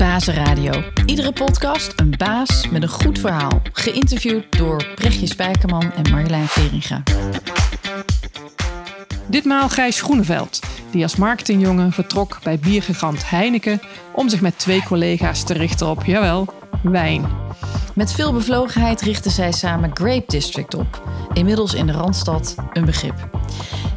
Bazenradio. Iedere podcast een baas met een goed verhaal. Geïnterviewd door Brechtje Spijkerman en Marjolein Veringa. Ditmaal Gijs Groeneveld, die als marketingjongen vertrok bij biergigant Heineken om zich met twee collega's te richten op, jawel, wijn. Met veel bevlogenheid richtten zij samen Grape District op. Inmiddels in de Randstad een begrip.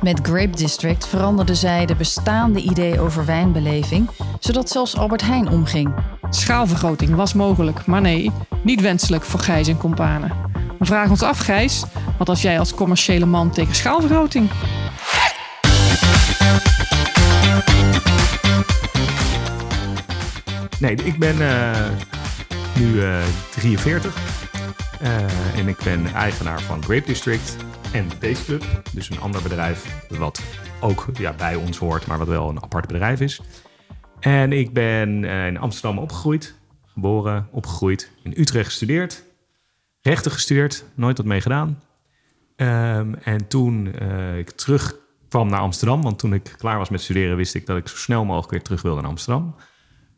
Met Grape District veranderden zij de bestaande idee over wijnbeleving, zodat zelfs Albert Heijn omging. Schaalvergroting was mogelijk, maar nee, niet wenselijk voor Gijs en companen. We vragen ons af, Gijs, wat als jij als commerciële man tegen schaalvergroting? Nee, ik ben eh, nu eh 43 eh, en ik ben eigenaar van Grape District en Taste. Dus een ander bedrijf wat ook ja, bij ons hoort, maar wat wel een apart bedrijf is. En ik ben eh, in Amsterdam opgegroeid, geboren, opgegroeid, in Utrecht gestudeerd, rechten gestudeerd, nooit wat mee gedaan. Ehm, en toen eh, ik terugkwam naar Amsterdam, want toen ik klaar was met studeren, wist ik dat ik zo snel mogelijk weer terug wilde naar Amsterdam.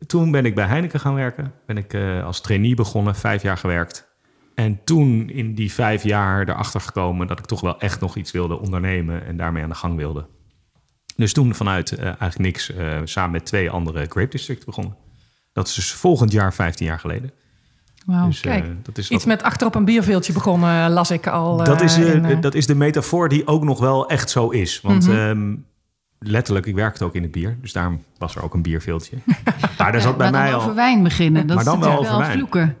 Toen ben ik bij Heineken gaan werken. Ben ik eh, als trainee begonnen, vijf jaar gewerkt. En toen in die vijf jaar erachter gekomen dat ik toch wel echt nog iets wilde ondernemen en daarmee aan de gang wilde. Dus toen vanuit eh, eigenlijk niks eh, samen met twee andere Grape District begonnen. Dat is dus volgend jaar 15 jaar geleden. Wauw, Dus, eh, dat is iets wat- met achterop een bierveeltje begonnen, las ik al. dat, is, in, dat is de metafoor die ook nog wel echt zo is. Want Mhm. ehm, letterlijk, ik werkte ook in het bier. Dus daarom was er ook een bierveeltje. maar daar zat bij maar mij dan al... over wijn beginnen, dat Maar is dan wel natuurlijk wel, vloeken.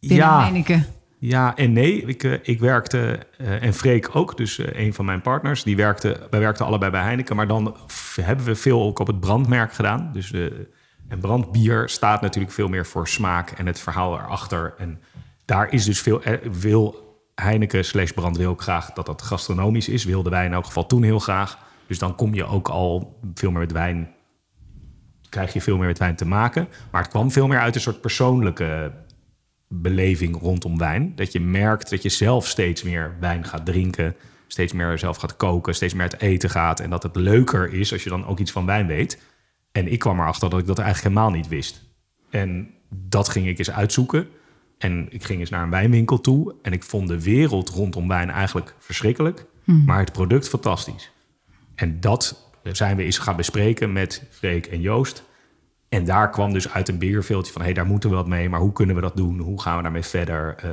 Ja, Heineken. Ja en nee. Ik, eh, ik werkte, eh, en Freek ook, dus eh, een van mijn partners, die werkte, wij werkten allebei bij Heineken, maar dan hebben we veel ook op het brandmerk gedaan. Dus de, en brandbier staat natuurlijk veel meer voor smaak en het verhaal erachter. En daar is dus veel, wil Heineken slash brand wil ook graag dat dat gastronomisch is, wilden wij in elk geval toen heel graag. Dus dan kom je ook al veel meer met wijn, krijg je veel meer met wijn te maken. Maar het kwam veel meer uit een soort persoonlijke beleving rondom wijn. Dat je merkt dat je zelf steeds meer wijn gaat drinken, steeds meer zelf gaat koken, steeds meer het eten gaat. En dat het leuker is als je dan ook iets van wijn weet. En ik kwam erachter dat ik dat eigenlijk helemaal niet wist. En dat ging ik eens uitzoeken. En ik ging eens naar een wijnwinkel toe. En ik vond de wereld rondom wijn eigenlijk verschrikkelijk. Maar het product fantastisch. En dat zijn we eens gaan bespreken met Freek en Joost. En daar kwam dus uit een bierveeltje van... hé, hey, daar moeten we wat mee, maar hoe kunnen we dat doen? Hoe gaan we daarmee verder? Eh,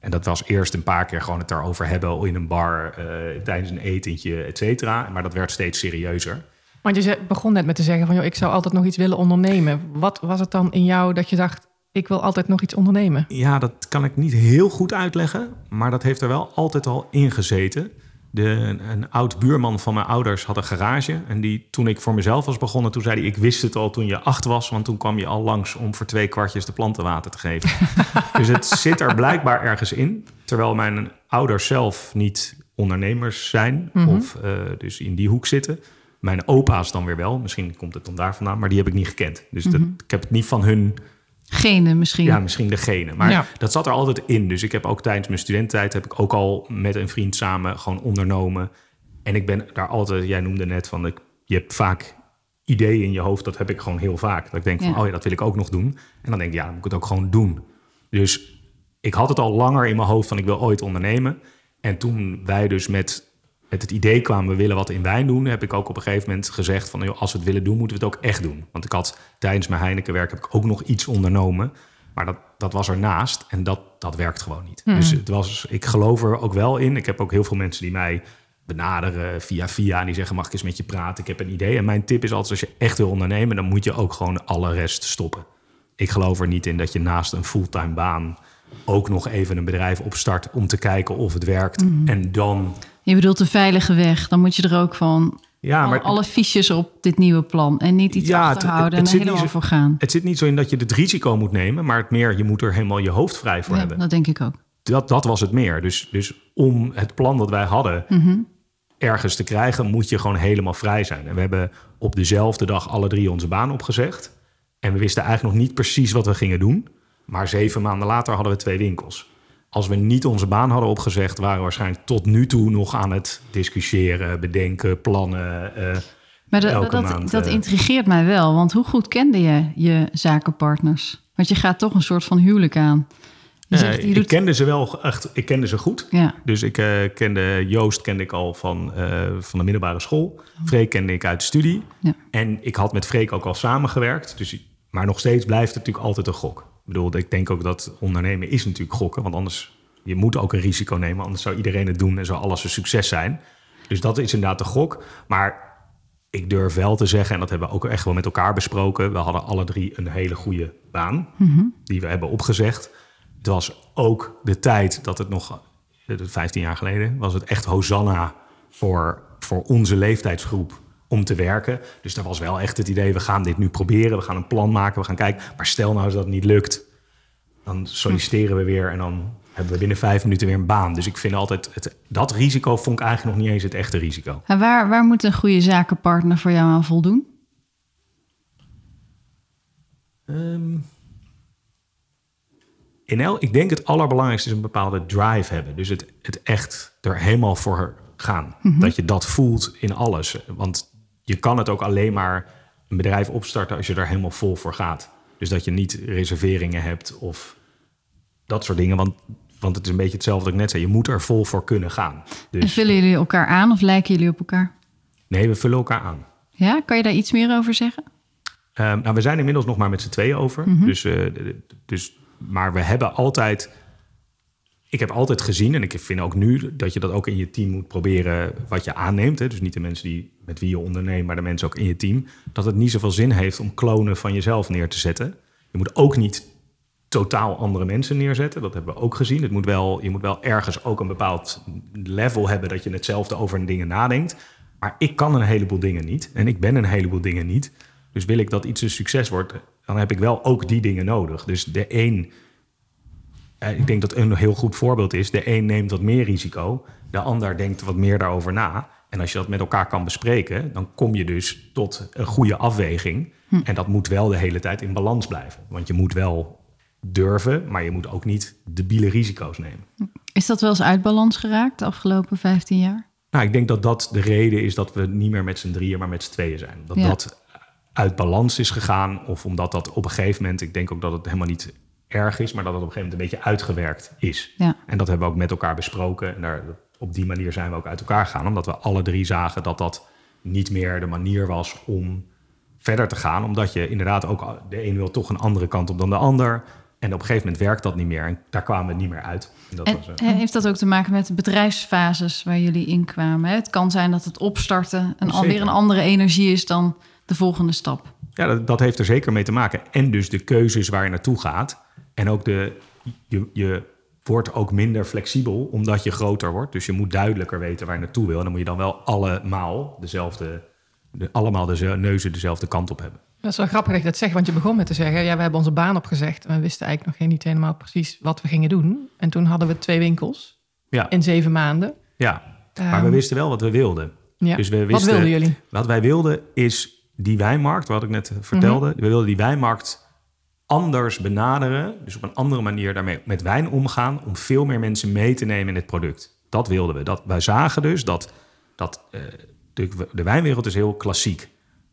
en dat was eerst een paar keer gewoon het daarover hebben... in een bar, eh, tijdens een etentje, et cetera. Maar dat werd steeds serieuzer. Want je begon net met te zeggen van, joh, ik zou altijd nog iets willen ondernemen. Wat was het dan in jou dat je dacht, ik wil altijd nog iets ondernemen? Ja, dat kan ik niet heel goed uitleggen... maar dat heeft er wel altijd al in gezeten. De, een, oud buurman van mijn ouders had een garage... en die, toen ik voor mezelf was begonnen... toen zei hij, ik wist het al toen je acht was... want toen kwam je al langs om voor twee kwartjes de planten water te geven. dus het zit er blijkbaar ergens in. Terwijl mijn ouders zelf niet ondernemers zijn... of eh, dus in die hoek zitten. Mijn opa's dan weer wel. Misschien komt het dan daar vandaan, maar die heb ik niet gekend. Dus dat, ik heb het niet van hun Genen misschien. ja, misschien degene. Maar Ja. dat zat er altijd in. Dus ik heb ook tijdens mijn studententijd... heb ik ook al met een vriend samen gewoon ondernomen. En ik ben daar altijd... Jij noemde net van... Ik, je hebt vaak ideeën in je hoofd. Dat heb ik gewoon heel vaak. Dat ik denk van, Ja. oh ja, dat wil ik ook nog doen. En dan denk ik, ja, dan moet ik het ook gewoon doen. Dus ik had het al langer in mijn hoofd van... ik wil ooit ondernemen. En toen wij dus met, met het idee kwamen... we willen wat in wijn doen... heb ik ook op een gegeven moment gezegd van... joh, als we het willen doen, moeten we het ook echt doen. Want ik had tijdens mijn Heineken-werk... heb ik ook nog iets ondernomen... Maar dat, dat was ernaast en dat, dat werkt gewoon niet. Dus het was, ik geloof er ook wel in. Ik heb ook heel veel mensen die mij benaderen via via... en die zeggen, mag ik eens met je praten? Ik heb een idee. En mijn tip is altijd, als je echt wil ondernemen... dan moet je ook gewoon alle rest stoppen. Ik geloof er niet in dat je naast een fulltime baan... ook nog even een bedrijf opstart om te kijken of het werkt. En dan... Je bedoelt de veilige weg. Dan moet je er ook van Ja, maar alle fiches op dit nieuwe plan. En niet iets Ja, het- achterhouden het en er helemaal zo- voor gaan. het zit niet zo in dat je het risico moet nemen... maar het meer, je moet er helemaal je hoofd vrij voor Ja, hebben. dat denk ik ook. dat, dat was het meer. Dus, dus om het plan dat wij hadden ergens te krijgen, moet je gewoon helemaal vrij zijn. En we hebben op dezelfde dag alle drie onze baan opgezegd. En we wisten eigenlijk nog niet precies wat we gingen doen. Maar zeven maanden later hadden we twee winkels. Als we niet onze baan hadden opgezegd, waren we waarschijnlijk tot nu toe nog aan het discussiëren, bedenken, plannen. eh, Maar dat, elke dat, maand, dat eh, intrigeert mij wel, want hoe goed kende je je zakenpartners? Want je gaat toch een soort van huwelijk aan. Je Eh, zegt, je ik kende ze wel echt, ik kende ze goed. Ja, Dus ik kende Joost kende ik al van, van de middelbare school. Freek kende ik uit de studie. Ja. En ik had met Freek ook al samengewerkt. Dus, maar nog steeds blijft het natuurlijk altijd een gok. Ik bedoel, ik denk ook dat ondernemen is natuurlijk gokken. Want anders, je moet ook een risico nemen. Anders zou iedereen het doen en zou alles een succes zijn. Dus dat is inderdaad de gok. Maar ik durf wel te zeggen, en dat hebben we ook echt wel met elkaar besproken. We hadden alle drie een hele goede baan die we hebben opgezegd. Het was ook de tijd dat het nog, eh, 15 jaar geleden, was het echt Hosanna voor, voor onze leeftijdsgroep om te werken. Dus er was wel echt het idee, we gaan dit nu proberen, we gaan een plan maken, we gaan kijken. Maar stel nou dat het niet lukt, dan solliciteren we weer en dan hebben we binnen vijf minuten weer een baan. Dus ik vind altijd, het, dat risico vond ik eigenlijk nog niet eens het echte risico. En waar, waar moet een goede zakenpartner voor jou aan voldoen? Ehm, in el, ik denk het allerbelangrijkste is een bepaalde drive hebben. Dus het, het echt er helemaal voor gaan. Dat je dat voelt in alles. Want je kan het ook alleen maar een bedrijf opstarten als je er helemaal vol voor gaat. Dus dat je niet reserveringen hebt of dat soort dingen. Want, want het is een beetje hetzelfde wat ik net zei. Je moet er vol voor kunnen gaan. En Dus vullen jullie elkaar aan of lijken jullie op elkaar? nee, we vullen elkaar aan. Ja, kan je daar iets meer over zeggen? Ehm, nou, we zijn inmiddels nog maar met z'n tweeën over. dus, eh, dus, maar we hebben altijd. Ik heb altijd gezien, en ik vind ook nu dat je dat ook in je team moet proberen wat je aanneemt. Hè? Dus niet de mensen die, met wie je onderneemt, maar de mensen ook in je team. Dat het niet zoveel zin heeft om klonen van jezelf neer te zetten. Je moet ook niet totaal andere mensen neerzetten. Dat hebben we ook gezien. Het moet wel, je moet wel ergens ook een bepaald level hebben dat je hetzelfde over dingen nadenkt. Maar ik kan een heleboel dingen niet. En ik ben een heleboel dingen niet. Dus wil ik dat iets een succes wordt, dan heb ik wel ook die dingen nodig. Dus de een, eh, ik denk dat een heel goed voorbeeld is. De een neemt wat meer risico, de ander denkt wat meer daarover na. En als je dat met elkaar kan bespreken, dan kom je dus tot een goede afweging. En dat moet wel de hele tijd in balans blijven. Want je moet wel durven, maar je moet ook niet debiele risico's nemen. Is dat wel eens uit balans geraakt de afgelopen 15 jaar? Nou, ik denk dat dat de reden is dat we niet meer met z'n drieën, maar met z'n tweeën zijn. Dat Ja. dat uit balans is gegaan. Of omdat dat op een gegeven moment, ik denk ook dat het helemaal niet erg is, maar dat het op een gegeven moment een beetje uitgewerkt is. Ja. En dat hebben we ook met elkaar besproken. En daar, op die manier zijn we ook uit elkaar gegaan. Omdat we alle drie zagen dat dat niet meer de manier was om verder te gaan. Omdat je inderdaad ook, de een wil toch een andere kant op dan de ander. En op een gegeven moment werkt dat niet meer. En daar kwamen we niet meer uit. En dat En was, eh, eh, heeft dat ook te maken met de bedrijfsfases waar jullie in kwamen? hè? Het kan zijn dat het opstarten een, alweer een andere energie is dan de volgende stap. Ja, dat, dat heeft er zeker mee te maken. En dus de keuzes waar je naartoe gaat. En ook de, je, je wordt ook minder flexibel omdat je groter wordt. Dus je moet duidelijker weten waar je naartoe wil. En dan moet je dan wel allemaal dezelfde, de, allemaal de neuzen dezelfde kant op hebben. Dat is wel grappig dat je dat zegt, want je begon met te zeggen... ja, we hebben onze baan opgezegd en we wisten eigenlijk nog niet helemaal precies wat we gingen doen. En toen hadden we twee winkels Ja, in zeven maanden. ja. maar we Ehm, wisten wel wat we wilden. Ja. Dus we Wat wisten, wilden jullie? Wat wij wilden is die wijnmarkt, wat ik net vertelde. We wilden die wijnmarkt anders benaderen. Dus op een andere manier daarmee met wijn omgaan. Om veel meer mensen mee te nemen in het product. Dat wilden we. Dat, wij zagen dus dat, dat eh, de, wijnwereld is heel klassiek.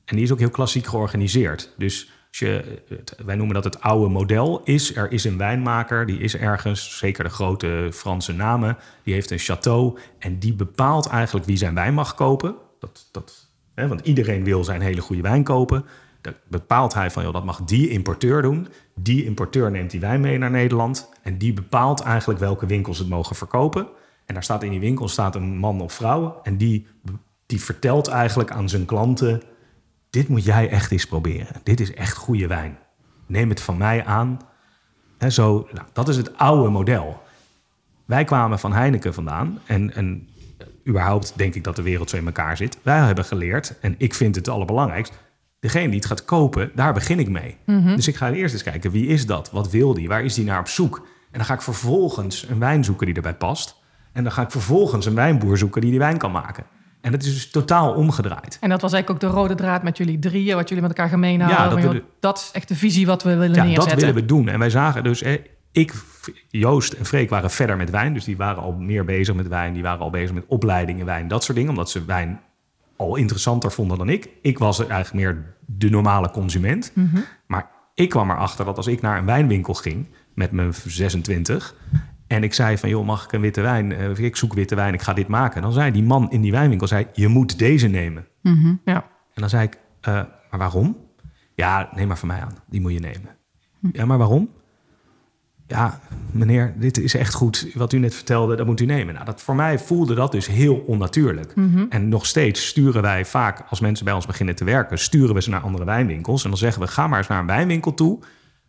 En die is ook heel klassiek georganiseerd. Dus als je, het- wij noemen dat het oude model is. Er is een wijnmaker, die is ergens, zeker de grote Franse namen. Die heeft een château en die bepaalt eigenlijk wie zijn wijn mag kopen. Dat, dat, hè, want iedereen wil zijn hele goede wijn kopen. Bepaalt hij van, joh, dat mag die importeur doen. Die importeur neemt die wijn mee naar Nederland. En die bepaalt eigenlijk welke winkels het mogen verkopen. En daar staat in die winkel staat een man of vrouw. En die, die vertelt eigenlijk aan zijn klanten... dit moet jij echt eens proberen. Dit is echt goede wijn. Neem het van mij aan. Zo, nou, dat is het oude model. Wij kwamen van Heineken vandaan. En, en überhaupt denk ik dat de wereld zo in elkaar zit. Wij hebben geleerd, en ik vind het allerbelangrijkst... degene die het gaat kopen, daar begin ik mee. Dus ik ga eerst eens kijken, wie is dat? Wat wil die? Waar is die naar op zoek? En dan ga ik vervolgens een wijn zoeken die erbij past. En dan ga ik vervolgens een wijnboer zoeken die die wijn kan maken. En dat is dus totaal omgedraaid. En dat was eigenlijk ook de rode draad met jullie drieën, wat jullie met elkaar gemeen hadden. Ja, dat joh, we de- dat is echt de visie wat we willen Ja, neerzetten. dat willen we doen. En wij zagen dus, eh, ik, Joost en Freek waren verder met wijn. Dus die waren al meer bezig met wijn. Die waren al bezig met opleidingen wijn, dat soort dingen. Omdat ze wijn al interessanter vonden dan ik. Ik was eigenlijk meer de normale consument. Maar ik kwam erachter dat als ik naar een wijnwinkel ging met mijn 26 en ik zei van joh, mag ik een witte wijn? Eh, ik zoek witte wijn, ik ga dit maken. Dan zei die man in die wijnwinkel, zei, je moet deze nemen. Ja. En dan zei ik, eh, maar waarom? Ja, neem maar van mij aan, die moet je nemen. Ja, maar waarom? Ja, meneer, dit is echt goed. Wat u net vertelde, dat moet u nemen. Nou, dat, voor mij voelde dat dus heel onnatuurlijk. En nog steeds sturen wij vaak, als mensen bij ons beginnen te werken, sturen we ze naar andere wijnwinkels. En dan zeggen we, ga maar eens naar een wijnwinkel toe.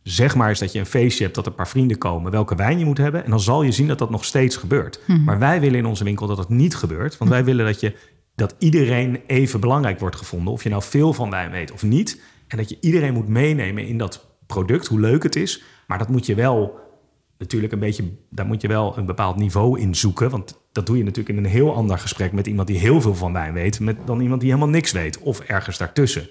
Zeg maar eens dat je een feestje hebt, dat er een paar vrienden komen, welke wijn je moet hebben. En dan zal je zien dat dat nog steeds gebeurt. Maar wij willen in onze winkel dat het niet gebeurt. Want wij willen dat, je, dat iedereen even belangrijk wordt gevonden. Of je nou veel van wijn weet of niet. En dat je iedereen moet meenemen in dat product, hoe leuk het is. Maar dat moet je wel natuurlijk een beetje, daar moet je wel een bepaald niveau in zoeken. Want dat doe je natuurlijk in een heel ander gesprek met iemand die heel veel van wijn weet, met dan iemand die helemaal niks weet. Of ergens daartussen.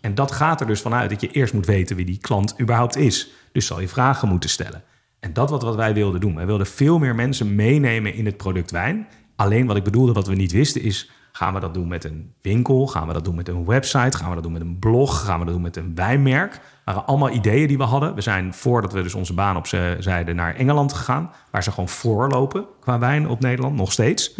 En dat gaat er dus vanuit dat je eerst moet weten wie die klant überhaupt is. Dus zal je vragen moeten stellen. En dat wat, wat wij wilden doen. Wij wilden veel meer mensen meenemen in het product wijn. Alleen wat ik bedoelde, wat we niet wisten, is: gaan we dat doen met een winkel? Gaan we dat doen met een website? Gaan we dat doen met een blog? Gaan we dat doen met een wijnmerk? Dat waren allemaal ideeën die we hadden. We zijn voordat we dus onze baan opzeiden naar Engeland gegaan, waar ze gewoon voorlopen qua wijn op Nederland, nog steeds.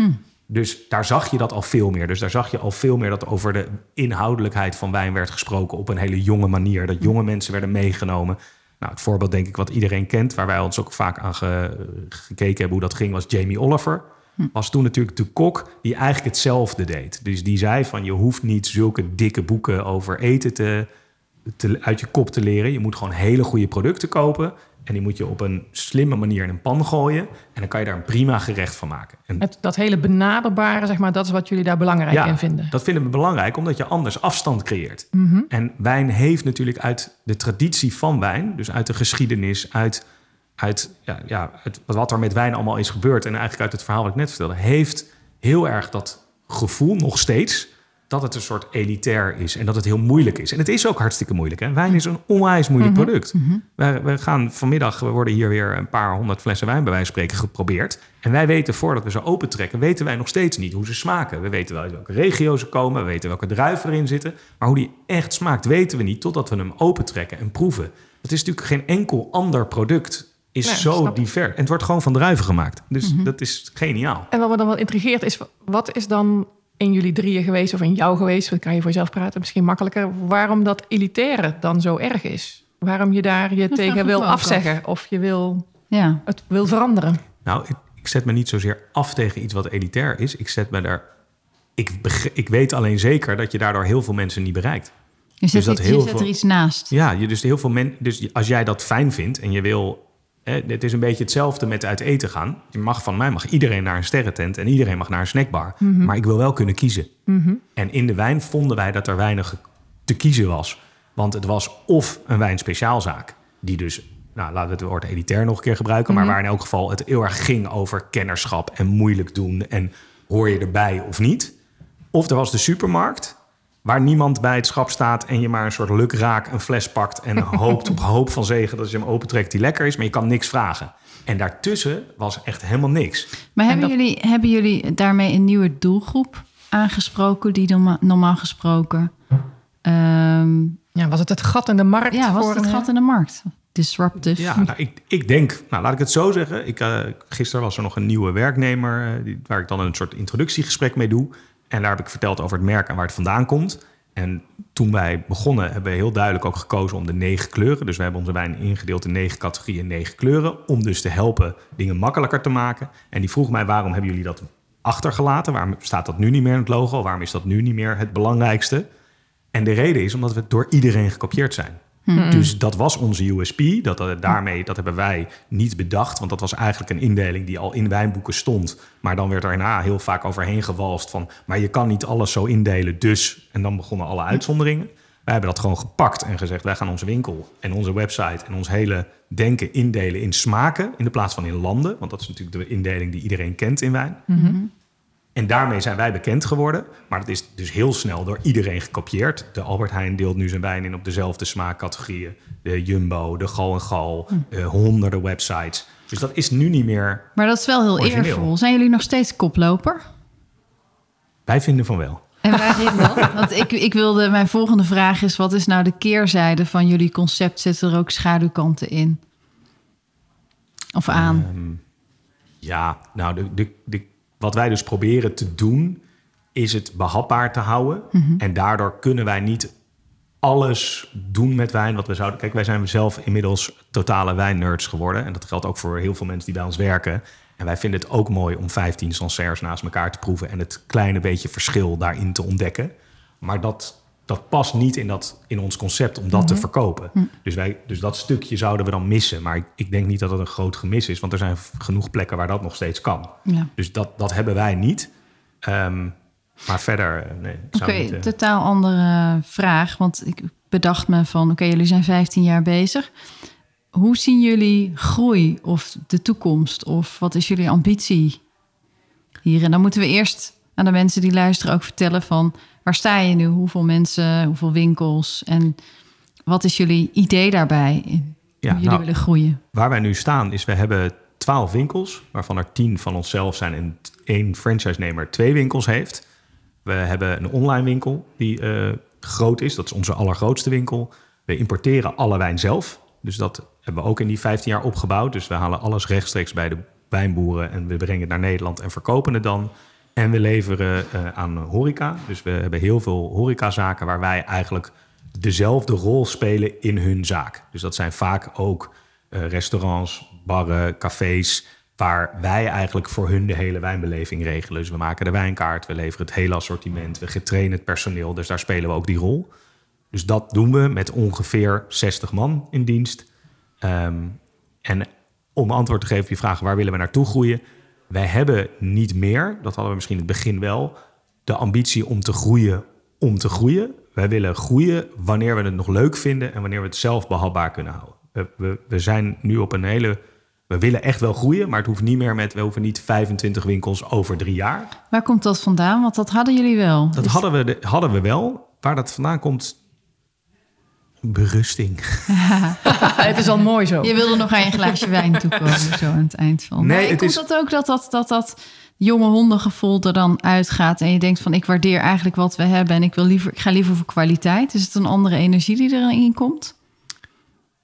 Dus daar zag je dat al veel meer. Dus daar zag je al veel meer dat over de inhoudelijkheid van wijn werd gesproken op een hele jonge manier. Dat jonge mensen werden meegenomen. Nou, het voorbeeld denk ik wat iedereen kent, waar wij ons ook vaak aan ge- gekeken hebben hoe dat ging, was Jamie Oliver. Was toen natuurlijk de kok die eigenlijk hetzelfde deed. Dus die zei van je hoeft niet zulke dikke boeken over eten te, te, uit je kop te leren. Je moet gewoon hele goede producten kopen. En die moet je op een slimme manier in een pan gooien. En dan kan je daar een prima gerecht van maken. En Het, dat hele benaderbare, zeg maar, dat is wat jullie daar belangrijk in vinden. dat vinden we belangrijk, omdat je anders afstand creëert. Mhm. En wijn heeft natuurlijk uit de traditie van wijn, dus uit de geschiedenis, uit, uit, ja, ja, uit wat er met wijn allemaal is gebeurd en eigenlijk uit het verhaal wat ik net vertelde, heeft heel erg dat gevoel nog steeds dat het een soort elitair is en dat het heel moeilijk is. En het is ook hartstikke moeilijk. Hè? Wijn is een onwijs moeilijk Mhm. product. We, we gaan vanmiddag, we worden hier weer een paar honderd flessen wijn bij wijze van spreken geprobeerd. En wij weten voordat we ze opentrekken, weten wij nog steeds niet hoe ze smaken. We weten wel uit welke regio ze komen, we weten welke druiven erin zitten. Maar hoe die echt smaakt, weten we niet totdat we hem opentrekken en proeven. Het is natuurlijk geen enkel ander product is Nee, zo. Mhm. divers. En het wordt gewoon van druiven gemaakt. Dus dat is geniaal. En wat me dan wel intrigeert is, wat is dan in jullie drieën geweest of in jou geweest? Dat kan je voor jezelf praten, misschien makkelijker. Waarom dat elitaire dan zo erg is? Waarom je daar je tegen wil afzeggen of je wil Ja. het wil veranderen? Nou, ik, ik zet me niet zozeer af tegen iets wat elitair is. Ik zet me daar. Ik, ik weet alleen zeker dat je daardoor heel veel mensen niet bereikt. Je zet, Dus dat iets- heel je zet veel- er iets naast. Ja, je dus heel veel men, Dus als jij dat fijn vindt en je wil. Hè, het is een beetje hetzelfde met uit eten gaan. Je mag van mij mag iedereen naar een sterrentent en iedereen mag naar een snackbar. Maar ik wil wel kunnen kiezen. En in de wijn vonden wij dat er weinig te kiezen was. Want het was of een wijnspeciaalzaak, die dus, nou, laten we het woord elitair nog een keer gebruiken, maar waar in elk geval het heel erg ging over kennerschap en moeilijk doen en hoor je erbij of niet. Of er was de supermarkt, waar niemand bij het schap staat en je maar een soort lukraak een fles pakt en hoopt op hoop van zegen dat je hem opentrekt die lekker is, maar je kan niks vragen. En daartussen was echt helemaal niks. Maar En hebben, dat- jullie, hebben jullie daarmee een nieuwe doelgroep aangesproken die norma- normaal gesproken... ehm, Ja, was het het gat in de markt? ja, was het een- gat in de markt? Disruptive. Ja, nou, ik, ik denk, nou, laat ik het zo zeggen. Ik, eh, gisteren was er nog een nieuwe werknemer eh, die, waar ik dan een soort introductiegesprek mee doe. En daar heb ik verteld over het merk en waar het vandaan komt. En toen wij begonnen, hebben we heel duidelijk ook gekozen om de negen kleuren. Dus we hebben onze wijn ingedeeld in negen categorieën, negen kleuren. Om dus te helpen dingen makkelijker te maken. En die vroeg mij, waarom hebben jullie dat achtergelaten? Waarom staat dat nu niet meer in het logo? Waarom is dat nu niet meer het belangrijkste? En de reden is omdat we door iedereen gekopieerd zijn. Dus dat was onze USP. Dat, eh, daarmee, dat hebben wij niet bedacht. Want dat was eigenlijk een indeling die al in wijnboeken stond. Maar dan werd er daarna heel vaak overheen gewalst van... maar je kan niet alles zo indelen, dus... En dan begonnen alle uitzonderingen. Wij hebben dat gewoon gepakt en gezegd... wij gaan onze winkel en onze website en ons hele denken indelen in smaken... in de plaats van in landen. Want dat is natuurlijk de indeling die iedereen kent in wijn. En daarmee zijn wij bekend geworden. Maar dat is dus heel snel door iedereen gekopieerd. De Albert Heijn deelt nu zijn wijn in op dezelfde smaakcategorieën. De Jumbo, de Gal en Gal, eh, honderden websites. Dus dat is nu niet meer... Maar dat is wel heel Origineel. eervol. Zijn jullie nog steeds koploper? Wij vinden van wel. En waarin dan? Want ik, ik wilde, mijn volgende vraag is: wat is nou de keerzijde van jullie concept? Zitten er ook schaduwkanten in? Of aan? Ehm, ja, nou, de, de, de, wat wij dus proberen te doen, is het behapbaar te houden. En daardoor kunnen wij niet alles doen met wijn wat we zouden. Kijk, wij zijn zelf inmiddels totale wijnnerds geworden. En dat geldt ook voor heel veel mensen die bij ons werken. En wij vinden het ook mooi om 15 Sancerres naast elkaar te proeven en het kleine beetje verschil daarin te ontdekken. Maar dat, dat past niet in, dat, in ons concept om dat te verkopen. Dus, wij, dus dat stukje zouden we dan missen. Maar ik, ik denk niet dat het een groot gemis is, want er zijn genoeg plekken waar dat nog steeds kan. Ja. Dus dat, dat hebben wij niet. Ehm, maar verder, eh, nee. Oké, niet, eh, totaal andere vraag. Want ik bedacht me van: oké, jullie zijn 15 jaar bezig. Hoe zien jullie groei of de toekomst? Of wat is jullie ambitie hier? En dan moeten we eerst aan de mensen die luisteren ook vertellen van waar sta je nu? Hoeveel mensen, hoeveel winkels? En wat is jullie idee daarbij? Hoe jullie nou, willen groeien? Waar wij nu staan is, we hebben 12 winkels, waarvan er 10 van onszelf zijn en één franchise-nemer twee winkels heeft. We hebben een online winkel die eh, groot is, dat is onze allergrootste winkel. We importeren alle wijn zelf, dus dat hebben we ook in die 15 jaar opgebouwd. Dus we halen alles rechtstreeks bij de wijnboeren en we brengen het naar Nederland en verkopen het dan. En we leveren eh, aan horeca, dus we hebben heel veel horecazaken waar wij eigenlijk dezelfde rol spelen in hun zaak. Dus dat zijn vaak ook eh, restaurants, barren, cafés, waar wij eigenlijk voor hun de hele wijnbeleving regelen. Dus we maken de wijnkaart, we leveren het hele assortiment, we getrainen het personeel, dus daar spelen we ook die rol. Dus dat doen we met ongeveer 60 man in dienst. Ehm, en om antwoord te geven op je vraag, waar willen we naartoe groeien? Wij hebben niet meer, dat hadden we misschien in het begin wel, de ambitie om te groeien om te groeien. Wij willen groeien wanneer we het nog leuk vinden en wanneer we het zelf behapbaar kunnen houden. We, we, we zijn nu op een hele. We willen echt wel groeien, maar het hoeft niet meer met. We hoeven niet 25 winkels over drie jaar. Waar komt dat vandaan? Want dat hadden jullie wel. Dat Dus- hadden we, de- hadden we wel. Waar dat vandaan komt. Berusting. het is al mooi zo. Je wilde nog aan je glaasje wijn toekomen, zo aan het eind van. Nee, Nee, het komt is- dat ook dat dat, dat dat jonge hondengevoel er dan uitgaat en je denkt van ik waardeer eigenlijk wat we hebben en ik wil liever, ik ga liever voor kwaliteit. Is het een andere energie die erin komt?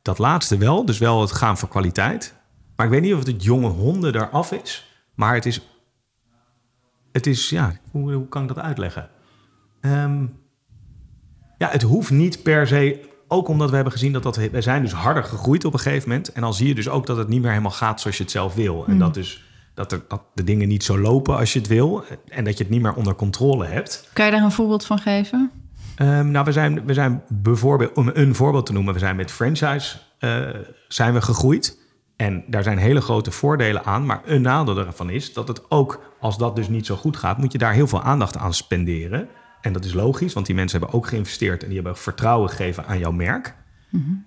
Dat laatste wel, dus wel het gaan voor kwaliteit. Maar ik weet niet of het jonge honden eraf is. Maar het is. Het is, ja, hoe, hoe kan ik dat uitleggen? Ehm, ja, het hoeft niet per se. Ook omdat we hebben gezien dat dat. We zijn dus harder gegroeid op een gegeven moment. En dan zie je dus ook dat het niet meer helemaal gaat zoals je het zelf wil. En dat, dus, dat, er, dat de dingen niet zo lopen als je het wil. En dat je het niet meer onder controle hebt. Kan je daar een voorbeeld van geven? Ehm, nou, we zijn, we zijn bijvoorbeeld, om een voorbeeld te noemen, we zijn met franchise eh, zijn we gegroeid. En daar zijn hele grote voordelen aan. Maar een nadeel ervan is dat het ook, als dat dus niet zo goed gaat, moet je daar heel veel aandacht aan spenderen. En dat is logisch, want die mensen hebben ook geïnvesteerd en die hebben vertrouwen gegeven aan jouw merk.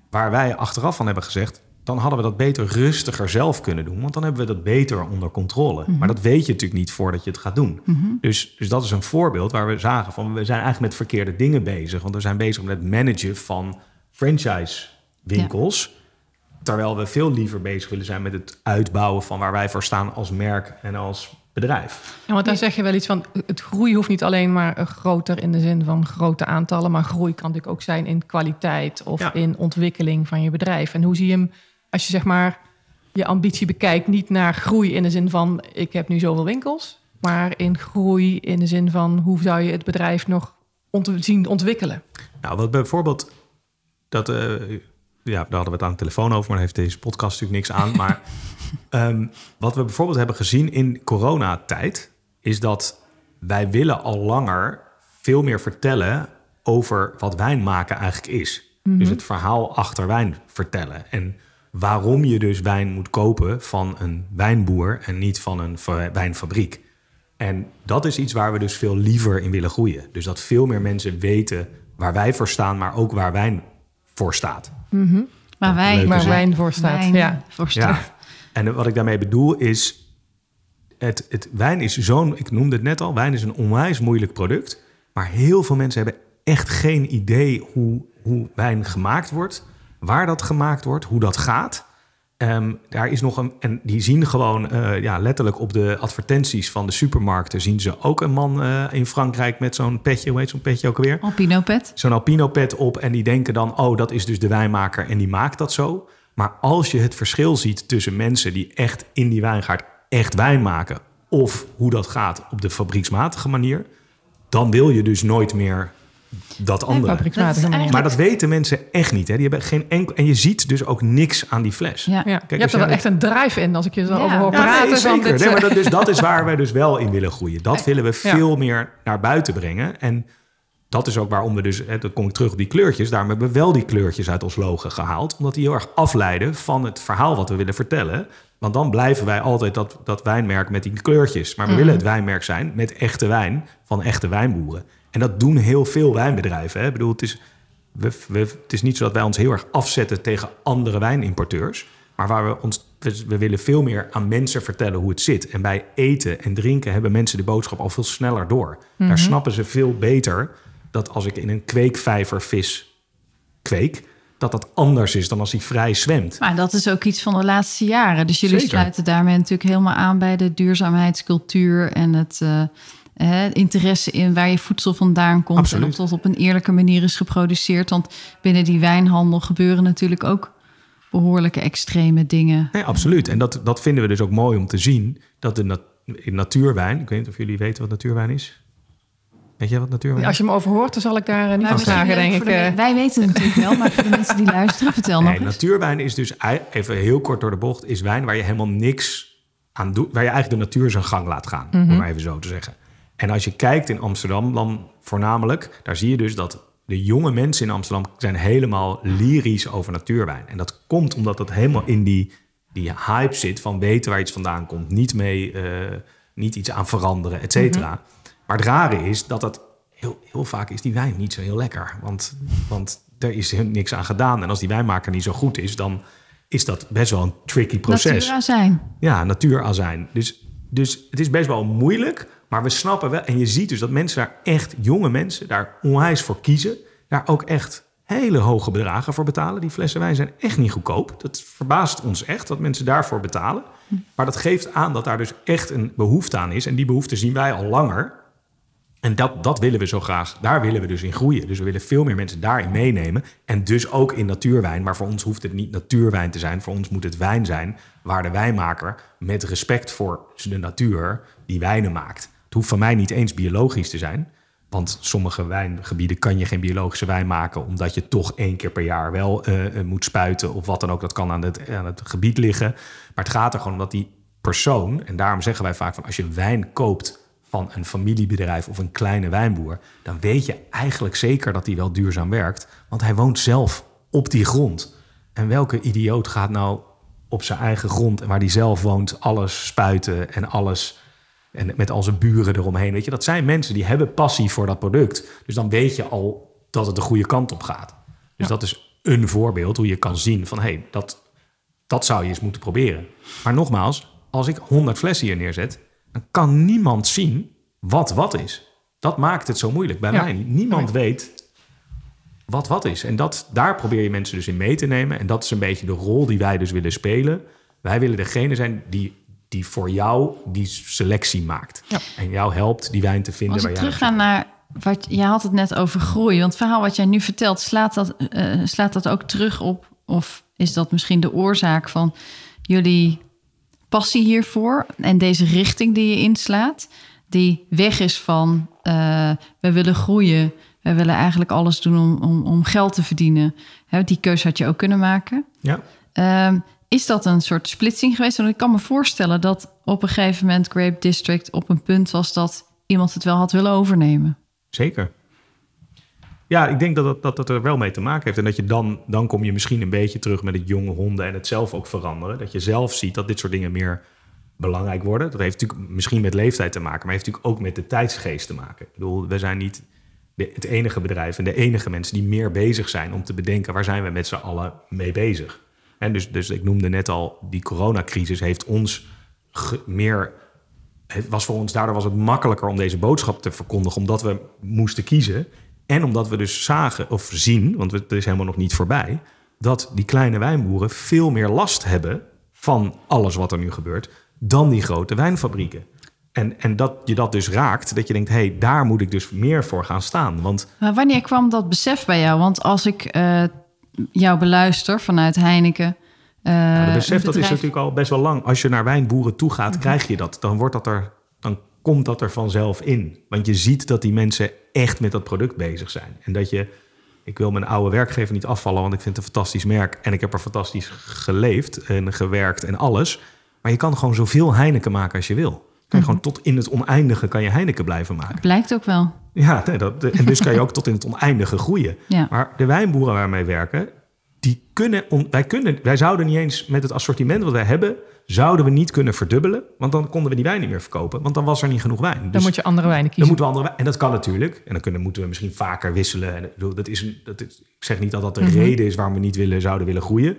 Waar wij achteraf van hebben gezegd, dan hadden we dat beter rustiger zelf kunnen doen. Want dan hebben we dat beter onder controle. Maar dat weet je natuurlijk niet voordat je het gaat doen. Dus, dus dat is een voorbeeld waar we zagen van we zijn eigenlijk met verkeerde dingen bezig. Want we zijn bezig met het managen van franchise winkels. Terwijl we veel liever bezig willen zijn met het uitbouwen van waar wij voor staan als merk en als bedrijf. Ja, want dan zeg je wel iets van, het groei hoeft niet alleen maar eh, groter in de zin van grote aantallen, maar groei kan natuurlijk ook zijn in kwaliteit of Ja. in ontwikkeling van je bedrijf. En hoe zie je hem als je zeg maar je ambitie bekijkt, niet naar groei in de zin van ik heb nu zoveel winkels, maar in groei in de zin van hoe zou je het bedrijf nog ont zien ontwikkelen? Nou, wat bijvoorbeeld, dat, eh, ja, daar hadden we het aan de telefoon over, maar daar heeft deze podcast natuurlijk niks aan. Maar ehm, wat we bijvoorbeeld hebben gezien in coronatijd, is dat wij willen al langer veel meer vertellen over wat wijn maken eigenlijk is. Dus het verhaal achter wijn vertellen. En waarom je dus wijn moet kopen van een wijnboer en niet van een wijnfabriek. En dat is iets waar we dus veel liever in willen groeien. Dus dat veel meer mensen weten waar wij voor staan, maar ook waar wijn voor staat. Waar wij leuk Waar wijn voor staat. wijn Ja. voor staat. Ja. En wat ik daarmee bedoel is, het, het wijn is zo'n, ik noemde het net al, wijn is een onwijs moeilijk product. Maar heel veel mensen hebben echt geen idee hoe, hoe wijn gemaakt wordt, waar dat gemaakt wordt, hoe dat gaat. Ehm, daar is nog een. En die zien gewoon eh, ja, letterlijk op de advertenties van de supermarkten. zien ze ook een man eh, in Frankrijk met zo'n petje. Hoe heet zo'n petje ook alweer? Alpino pet. Zo'n Alpino pet op. En die denken dan: oh, dat is dus de wijnmaker en die maakt dat zo. Maar als je het verschil ziet tussen mensen die echt in die wijngaard echt wijn maken. of hoe dat gaat op de fabrieksmatige manier. dan wil je dus nooit meer dat andere. Dat eigenlijk- Maar dat weten mensen echt niet. Hè? Die hebben geen enkel, en je ziet dus ook niks aan die fles. Ja. Ja. je hebt er jij wel echt een drive in als ik je zo Ja. over hoor Ja, praten. nee, zeker. dit, Nee, maar dat, dus dat is waar wij dus wel in willen groeien. Dat willen we Ja. veel meer naar buiten brengen. En dat is ook waarom we dus, hè, dan kom ik terug op die kleurtjes. Daarom hebben we wel die kleurtjes uit ons logo gehaald. Omdat die heel erg afleiden van het verhaal wat we willen vertellen. Want dan blijven wij altijd dat, dat wijnmerk met die kleurtjes. Maar we willen het wijnmerk zijn met echte wijn van echte wijnboeren. En dat doen heel veel wijnbedrijven. Hè. Ik bedoel, het is, we, we- het is niet zo dat wij ons heel erg afzetten tegen andere wijnimporteurs. Maar waar we ons. We, we willen veel meer aan mensen vertellen hoe het zit. En bij eten en drinken hebben mensen de boodschap al veel sneller door. Daar snappen ze veel beter dat als ik in een kweekvijver vis kweek, dat dat anders is dan als hij vrij zwemt. Maar dat is ook iets van de laatste jaren. Dus jullie Zeker. sluiten daarmee natuurlijk helemaal aan bij de duurzaamheidscultuur en het eh, eh, interesse in waar je voedsel vandaan komt. Absoluut. En of dat op een eerlijke manier is geproduceerd. Want binnen die wijnhandel gebeuren natuurlijk ook behoorlijke extreme dingen. Nee, absoluut. En dat, dat vinden we dus ook mooi om te zien. Dat de nat- in natuurwijn, ik weet niet of jullie weten wat natuurwijn is. Weet jij wat natuurwijn is? Als je me overhoort, dan zal ik daar eh, niet van vragen, denk ik. de eh. wij weten het natuurlijk wel, maar voor de mensen die luisteren, vertel nog Nee, eens. natuurwijn is dus even heel kort door de bocht, is wijn waar je helemaal niks aan doet, waar je eigenlijk de natuur zijn gang laat gaan, om maar even zo te zeggen. En als je kijkt in Amsterdam, dan voornamelijk, daar zie je dus dat de jonge mensen in Amsterdam zijn helemaal lyrisch over natuurwijn. En dat komt omdat dat helemaal in die, die hype zit van weten waar iets vandaan komt, niet mee, eh, niet iets aan veranderen, et cetera. Maar het rare is dat dat heel, heel vaak is die wijn niet zo heel lekker. Want, want er is niks aan gedaan. En als die wijnmaker niet zo goed is, dan is dat best wel een tricky proces. Natuurazijn. Ja, natuurazijn. Dus, dus het is best wel moeilijk, maar we snappen wel. En je ziet dus dat mensen daar echt, jonge mensen, daar onwijs voor kiezen. Daar ook echt hele hoge bedragen voor betalen. Die flessen wijn zijn echt niet goedkoop. Dat verbaast ons echt dat mensen daarvoor betalen. Maar dat geeft aan dat daar dus echt een behoefte aan is. En die behoefte zien wij al langer. En dat, dat willen we zo graag. Daar willen we dus in groeien. Dus we willen veel meer mensen daarin meenemen. En dus ook in natuurwijn. Maar voor ons hoeft het niet natuurwijn te zijn. Voor ons moet het wijn zijn waar de wijnmaker met respect voor de natuur die wijnen maakt. Het hoeft van mij niet eens biologisch te zijn. Want sommige wijngebieden kan je geen biologische wijn maken, omdat je toch één keer per jaar wel eh, eh, moet spuiten of wat dan ook. Dat kan aan het, aan het gebied liggen. Maar het gaat er gewoon om dat die persoon, en daarom zeggen wij vaak van als je wijn koopt van een familiebedrijf of een kleine wijnboer, dan weet je eigenlijk zeker dat hij wel duurzaam werkt, want hij woont zelf op die grond. En welke idioot gaat nou op zijn eigen grond en waar hij zelf woont alles spuiten en alles en met al zijn buren eromheen. Weet je, dat zijn mensen die hebben passie voor dat product. Dus dan weet je al dat het de goede kant op gaat. Dus dat is een voorbeeld hoe je kan zien van hé, hey, dat, dat zou je eens moeten proberen. Maar nogmaals, als ik 100 flessen hier neerzet, dan kan niemand zien wat wat is. Dat maakt het zo moeilijk bij Ja. mij. niet. Niemand weet wat wat is. En dat, daar probeer je mensen dus in mee te nemen. En dat is een beetje de rol die wij dus willen spelen. Wij willen degene zijn die, die voor jou die selectie maakt. Ja. En jou helpt die wijn te vinden Als waar ik jij terugga naar wat je had het net over groei, want het verhaal wat jij nu vertelt, slaat dat, eh, slaat dat ook terug op, of is dat misschien de oorzaak van jullie passie hiervoor en deze richting die je inslaat, die weg is van eh, we willen groeien, we willen eigenlijk alles doen om, om, om geld te verdienen. Hè, die keuze had je ook kunnen maken. Ja, Ehm, is dat een soort splitsing geweest? Want ik kan me voorstellen dat op een gegeven moment Grape District op een punt was dat iemand het wel had willen overnemen. zeker. Ja, ik denk dat dat, dat dat er wel mee te maken heeft. En dat je dan, dan kom je misschien een beetje terug met het jonge honden en het zelf ook veranderen. Dat je zelf ziet dat dit soort dingen meer belangrijk worden. Dat heeft natuurlijk misschien met leeftijd te maken, maar heeft natuurlijk ook met de tijdsgeest te maken. Ik bedoel, we zijn niet het enige bedrijf en de enige mensen die meer bezig zijn om te bedenken waar zijn we met z'n allen mee bezig. En dus, dus ik noemde net al, die coronacrisis heeft ons meer. Het was voor ons, daardoor was het makkelijker om deze boodschap te verkondigen, omdat we moesten kiezen. En omdat we dus zagen of zien, want het is helemaal nog niet voorbij, dat die kleine wijnboeren veel meer last hebben van alles wat er nu gebeurt dan die grote wijnfabrieken. En, en dat je dat dus raakt, dat je denkt, hé, hey, daar moet ik dus meer voor gaan staan. Want... Maar wanneer kwam dat besef bij jou? Want als ik uh, jou beluister vanuit Heineken. Uh, nou, besef dat is natuurlijk al best wel lang. Als je naar wijnboeren toe gaat, mhm. krijg je dat. Dan wordt dat er, dan komt dat er vanzelf in. Want je ziet dat die mensen echt met dat product bezig zijn. En dat je, ik wil mijn oude werkgever niet afvallen, want ik vind het een fantastisch merk. En ik heb er fantastisch geleefd en gewerkt en alles. Maar je kan gewoon zoveel Heineken maken als je wil. Kan je mhm. gewoon tot in het oneindige kan je Heineken blijven maken. Blijkt ook wel. Ja, nee, dat, en dus kan je ook tot in het oneindige groeien. Ja. Maar de wijnboeren waarmee werken, die kunnen, wij kunnen, wij zouden niet eens met het assortiment wat wij hebben, zouden we niet kunnen verdubbelen, want dan konden we die wijn niet meer verkopen, want dan was er niet genoeg wijn. dan dus moet je andere wijnen kiezen. Dan moeten we andere wijn, en dat kan natuurlijk. En dan kunnen, moeten we misschien vaker wisselen. En dat is, dat is, ik zeg niet dat dat de mhm. reden is waarom we niet willen, zouden willen groeien.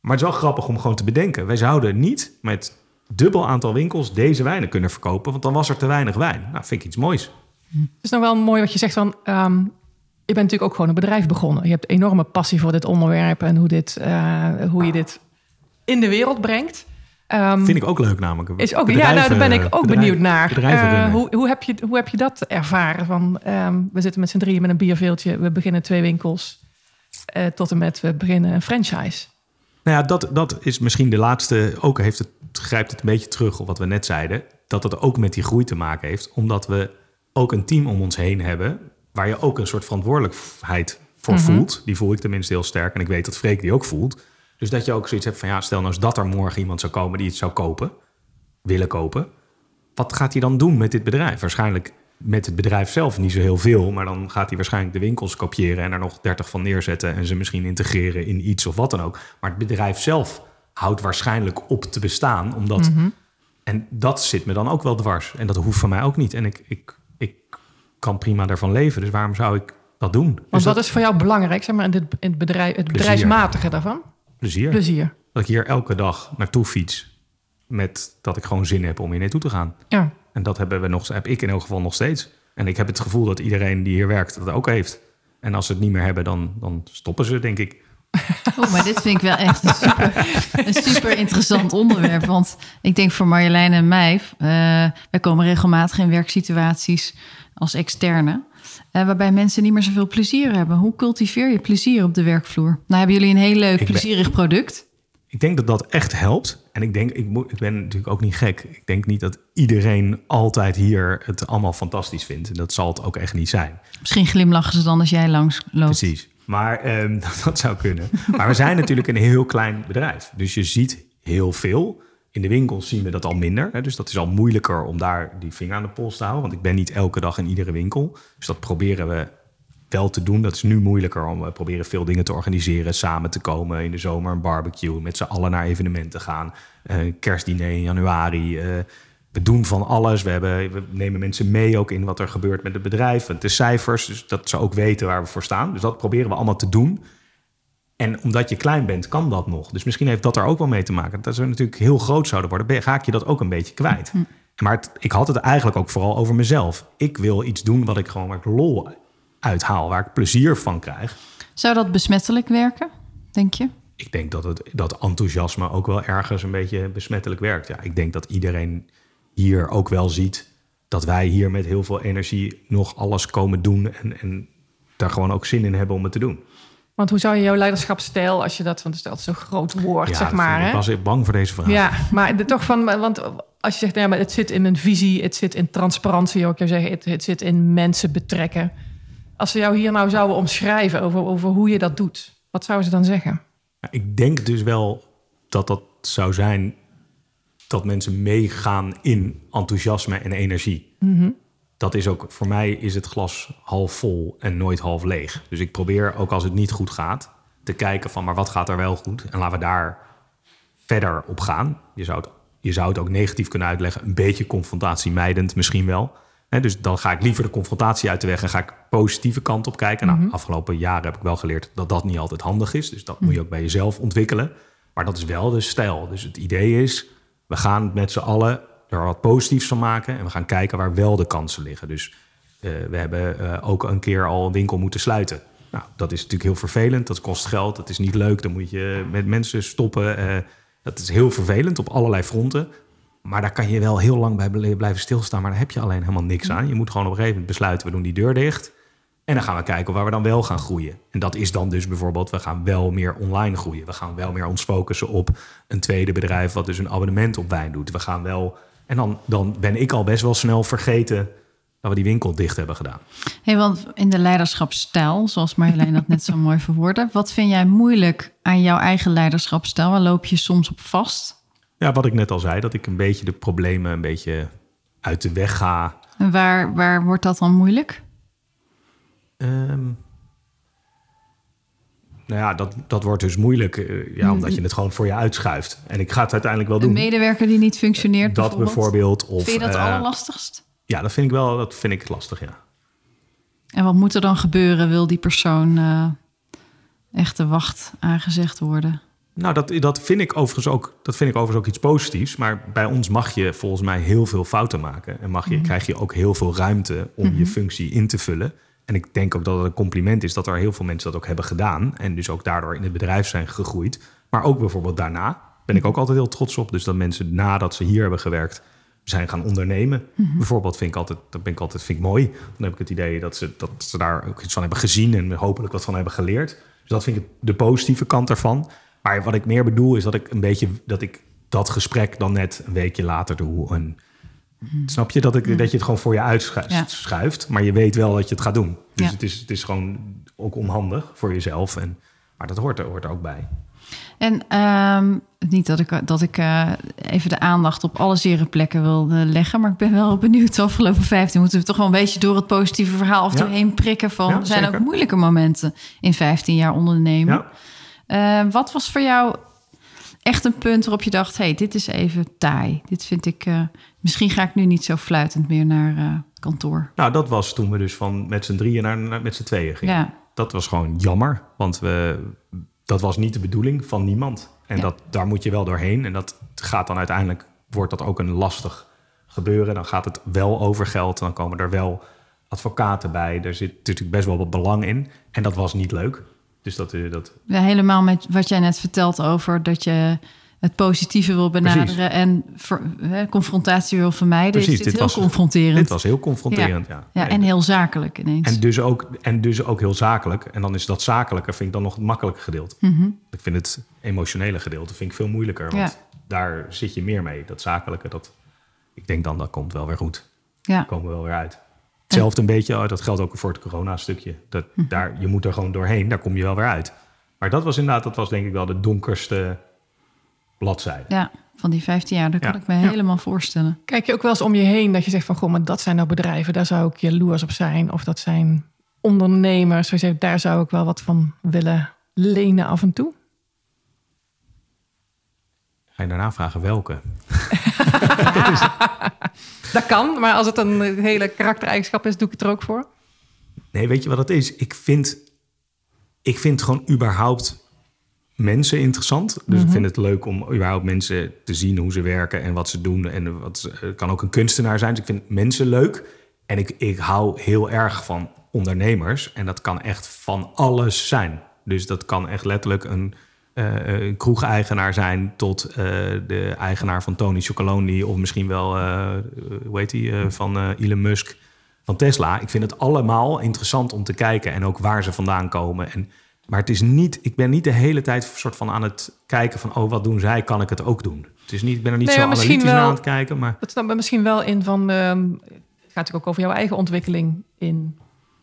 Maar het is wel grappig om gewoon te bedenken. Wij zouden niet met dubbel aantal winkels deze wijnen kunnen verkopen, want dan was er te weinig wijn. Nou, vind ik iets moois. Het is nog wel mooi wat je zegt van. Um, je bent natuurlijk ook gewoon een bedrijf begonnen. Je hebt enorme passie voor dit onderwerp en hoe, dit, uh, hoe je dit in de wereld brengt. Um, Vind ik ook leuk namelijk. Is ook, ja, nou, daar ben ik ook benieuwd naar. Uh, hoe, hoe, heb je, hoe heb je dat ervaren? Van, um, we zitten met z'n drieën met een bierveeltje. We beginnen twee winkels. Uh, tot en met we beginnen een franchise. Nou ja, dat, dat is misschien de laatste. Ook heeft het, grijpt het een beetje terug op wat we net zeiden. Dat het ook met die groei te maken heeft. Omdat we ook een team om ons heen hebben. Waar je ook een soort verantwoordelijkheid voor mhm. voelt. Die voel ik tenminste heel sterk. En ik weet dat Freek die ook voelt. Dus dat je ook zoiets hebt van ja, stel nou eens dat er morgen iemand zou komen die het zou kopen. Willen kopen. Wat gaat hij dan doen met dit bedrijf? Waarschijnlijk met het bedrijf zelf niet zo heel veel. Maar dan gaat hij waarschijnlijk de winkels kopiëren en er nog 30 van neerzetten. En ze misschien integreren in iets of wat dan ook. Maar het bedrijf zelf houdt waarschijnlijk op te bestaan. Omdat. Mhm. En dat zit me dan ook wel dwars. En dat hoeft van mij ook niet. En ik, ik, ik kan prima daarvan leven. Dus waarom zou ik dat doen? Want dus wat is voor jou belangrijk, zeg maar, in, dit, in het, bedrijf, het bedrijfsmatige daarvan? Plezier. Plezier. Dat ik hier elke dag naartoe fiets. Met dat ik gewoon zin heb om hier naartoe te gaan. Ja. En dat hebben we nog, heb ik in elk geval nog steeds. En ik heb het gevoel dat iedereen die hier werkt dat ook heeft. En als ze het niet meer hebben, dan, dan stoppen ze, denk ik. Oh, maar dit vind ik wel echt een super, een super interessant onderwerp. Want ik denk voor Marjolein en mij, uh, wij komen regelmatig in werksituaties als externe. Uh, waarbij mensen niet meer zoveel plezier hebben. Hoe cultiveer je plezier op de werkvloer? Nou hebben jullie een heel leuk, plezierig product. Ik denk dat dat echt helpt. En ik denk, ik, moet, ik ben natuurlijk ook niet gek. Ik denk niet dat iedereen altijd hier het allemaal fantastisch vindt. En dat zal het ook echt niet zijn. Misschien glimlachen ze dan als jij langs loopt. Precies. Maar um, dat zou kunnen. Maar we zijn natuurlijk een heel klein bedrijf. Dus je ziet heel veel. In de winkels zien we dat al minder. Hè? Dus dat is al moeilijker om daar die vinger aan de pols te houden. Want ik ben niet elke dag in iedere winkel. Dus dat proberen we wel te doen. Dat is nu moeilijker om we proberen veel dingen te organiseren, samen te komen in de zomer, een barbecue, met z'n allen naar evenementen gaan, uh, kerstdiner in januari. Uh, we doen van alles. We, hebben, we nemen mensen mee ook in wat er gebeurt met het bedrijf, de cijfers, dus dat ze ook weten waar we voor staan. Dus dat proberen we allemaal te doen. En omdat je klein bent, kan dat nog. Dus misschien heeft dat er ook wel mee te maken. Dat we natuurlijk heel groot zouden worden, ga ik je dat ook een beetje kwijt. Hm. Maar ik had het eigenlijk ook vooral over mezelf. Ik wil iets doen wat ik gewoon waar ik lol uithaal, waar ik plezier van krijg. Zou dat besmettelijk werken, denk je? Ik denk dat het, dat enthousiasme ook wel ergens een beetje besmettelijk werkt. Ja, ik denk dat iedereen hier ook wel ziet dat wij hier met heel veel energie nog alles komen doen en, en daar gewoon ook zin in hebben om het te doen. Want hoe zou je jouw leiderschapsstijl, als je dat, want het is altijd zo'n groot woord, zeg maar. Ik was bang voor deze vraag. Ja, maar de, toch van, want als je zegt, nou ja, maar het zit in mijn visie, het zit in transparantie, ook je zeggen, het, het zit in mensen betrekken. Als ze jou hier nou zouden omschrijven over, over hoe je dat doet, wat zouden ze dan zeggen? Ik denk dus wel dat dat zou zijn dat mensen meegaan in enthousiasme en energie. Mhm. Dat is ook, voor mij is het glas half vol en nooit half leeg. Dus ik probeer ook als het niet goed gaat, te kijken van, maar wat gaat er wel goed? En laten we daar verder op gaan. Je zou het, je zou het ook negatief kunnen uitleggen, een beetje confrontatie mijdend misschien wel dus dan ga ik liever de confrontatie uit de weg en ga ik positieve kant op kijken. Nou, mhm. afgelopen jaren heb ik wel geleerd dat dat niet altijd handig is. Dus dat moet je mhm. ook bij jezelf ontwikkelen. Maar dat is wel de stijl. Dus het idee is, we gaan met z'n allen er wat positiefs van maken. En we gaan kijken waar wel de kansen liggen. Dus uh, we hebben uh, ook een keer al een winkel moeten sluiten. Nou, dat is natuurlijk heel vervelend. Dat kost geld. Dat is niet leuk. Dan moet je met mensen stoppen. Uh, Dat is heel vervelend op allerlei fronten. Maar daar kan je wel heel lang bij blijven stilstaan. Maar daar heb je alleen helemaal niks aan. Je moet gewoon op een gegeven moment besluiten, we doen die deur dicht. En dan gaan we kijken waar we dan wel gaan groeien. En dat is dan dus bijvoorbeeld, we gaan wel meer online groeien. We gaan wel meer ons focussen op een tweede bedrijf... wat dus een abonnement op wijn doet. We gaan wel... En dan, dan ben ik al best wel snel vergeten dat we die winkel dicht hebben gedaan. Hey, want in de leiderschapsstijl, zoals Marjolein dat net zo mooi verwoordde... wat vind jij moeilijk aan jouw eigen leiderschapsstijl? Waar loop je soms op vast? Ja, wat ik net al zei, dat ik een beetje de problemen een beetje uit de weg ga. En waar, waar wordt dat dan moeilijk? Ehm, nou ja, dat, dat wordt dus moeilijk, eh, ja, omdat je het gewoon voor je uitschuift. En ik ga het uiteindelijk wel Een doen. medewerker die niet functioneert dat bijvoorbeeld? Of, Vind je dat eh, allerlastigst? Ja, dat vind ik wel dat vind ik lastig, ja. En wat moet er dan gebeuren? Wil die persoon eh, echt de wacht aangezegd worden? Nou, dat, dat, vind ik overigens ook, dat vind ik overigens ook iets positiefs. Maar bij ons mag je volgens mij heel veel fouten maken. En mag je, krijg je ook heel veel ruimte om je functie in te vullen. En ik denk ook dat het een compliment is dat er heel veel mensen dat ook hebben gedaan. En dus ook daardoor in het bedrijf zijn gegroeid. Maar ook bijvoorbeeld daarna ben ik ook altijd heel trots op. Dus dat mensen nadat ze hier hebben gewerkt zijn gaan ondernemen. Bijvoorbeeld vind ik altijd, dat ben ik altijd vind ik mooi. Dan heb ik het idee dat ze, dat ze daar ook iets van hebben gezien en hopelijk wat van hebben geleerd. Dus dat vind ik de positieve kant daarvan. Maar wat ik meer bedoel is dat ik een beetje dat ik dat gesprek dan net een weekje later doe. En, Snap je dat, ik, dat je het gewoon voor je uitschuift, Ja. maar je weet wel dat je het gaat doen. Dus Ja. het, is, het is gewoon ook onhandig voor jezelf. En, maar dat hoort er, hoort er ook bij. En ehm, niet dat ik, dat ik eh, even de aandacht op alle zere plekken wil leggen, maar ik ben wel benieuwd. De afgelopen 15 moeten we toch wel een beetje door het positieve verhaal toe Ja. heen prikken. Van, er zijn zeker. ook moeilijke momenten in 15 jaar ondernemen. Ja. Eh, wat was voor jou echt een punt waarop je dacht: hey, dit is even taai. Dit vind ik. eh, misschien ga ik nu niet zo fluitend meer naar eh, kantoor. Nou, dat was toen we dus van met z'n drieën naar, naar met z'n tweeën gingen. Ja. Dat was gewoon jammer, want we, dat was niet de bedoeling van niemand. En Ja. dat, daar moet je wel doorheen. En dat gaat dan uiteindelijk, wordt dat ook een lastig gebeuren. Dan gaat het wel over geld, dan komen er wel advocaten bij. Er zit natuurlijk best wel wat belang in. En dat was niet leuk. Dus dat, eh, dat, Ja, helemaal met wat jij net vertelt over dat je het positieve wil benaderen Precies. en ver- hè, confrontatie wil vermijden. Precies, is dit, dit heel was- confronterend. dit was heel confronterend, ja. Ja, en heel zakelijk ineens. En dus, ook, en dus ook heel zakelijk. En dan is dat zakelijke, vind ik dan nog het makkelijke gedeelte. Ik vind het emotionele gedeelte vind ik veel moeilijker. Want Ja. daar zit je meer mee. Dat zakelijke, dat, ik denk dan dat komt wel weer goed. ja. Daar komen we wel weer uit. Hetzelfde een beetje, oh, dat geldt ook voor het corona-stukje. Dat, daar, je moet er gewoon doorheen, daar kom je wel weer uit. Maar dat was inderdaad, dat was denk ik wel de donkerste bladzijde. ja, van die 15 jaar, dat kan Ja. ik me Ja. helemaal voorstellen. Kijk je ook wel eens om je heen dat je zegt van... goh, maar dat zijn nou bedrijven, daar zou ik jaloers op zijn. Of dat zijn ondernemers, waar je zegt, daar zou ik wel wat van willen lenen af en toe. Ga je daarna vragen welke? Dat kan, maar als het een hele karaktereigenschap is, doe ik het er ook voor. Nee, weet je wat het is? Ik vind, ik vind gewoon überhaupt mensen interessant. Dus ik vind het leuk om überhaupt mensen te zien hoe ze werken en wat ze doen. En wat ze- het kan ook een kunstenaar zijn. Dus ik vind mensen leuk. En ik, ik hou heel erg van ondernemers. En dat kan echt van alles zijn. Dus dat kan echt letterlijk een, eh, een kroegeigenaar zijn... tot eh, de eigenaar van Tony Chocolonely... of misschien wel, eh, hoe heet die, eh, van eh, Elon Musk van Tesla. Ik vind het allemaal interessant om te kijken en ook waar ze vandaan komen. En, maar het is niet, ik ben niet de hele tijd soort van aan het kijken van, oh, wat doen zij? Kan ik het ook doen? Het is niet, ik ben er niet Nee, zo analytisch naar aan het kijken, maar Dat staat me misschien wel in van... ehm, het gaat natuurlijk ook over jouw eigen ontwikkeling in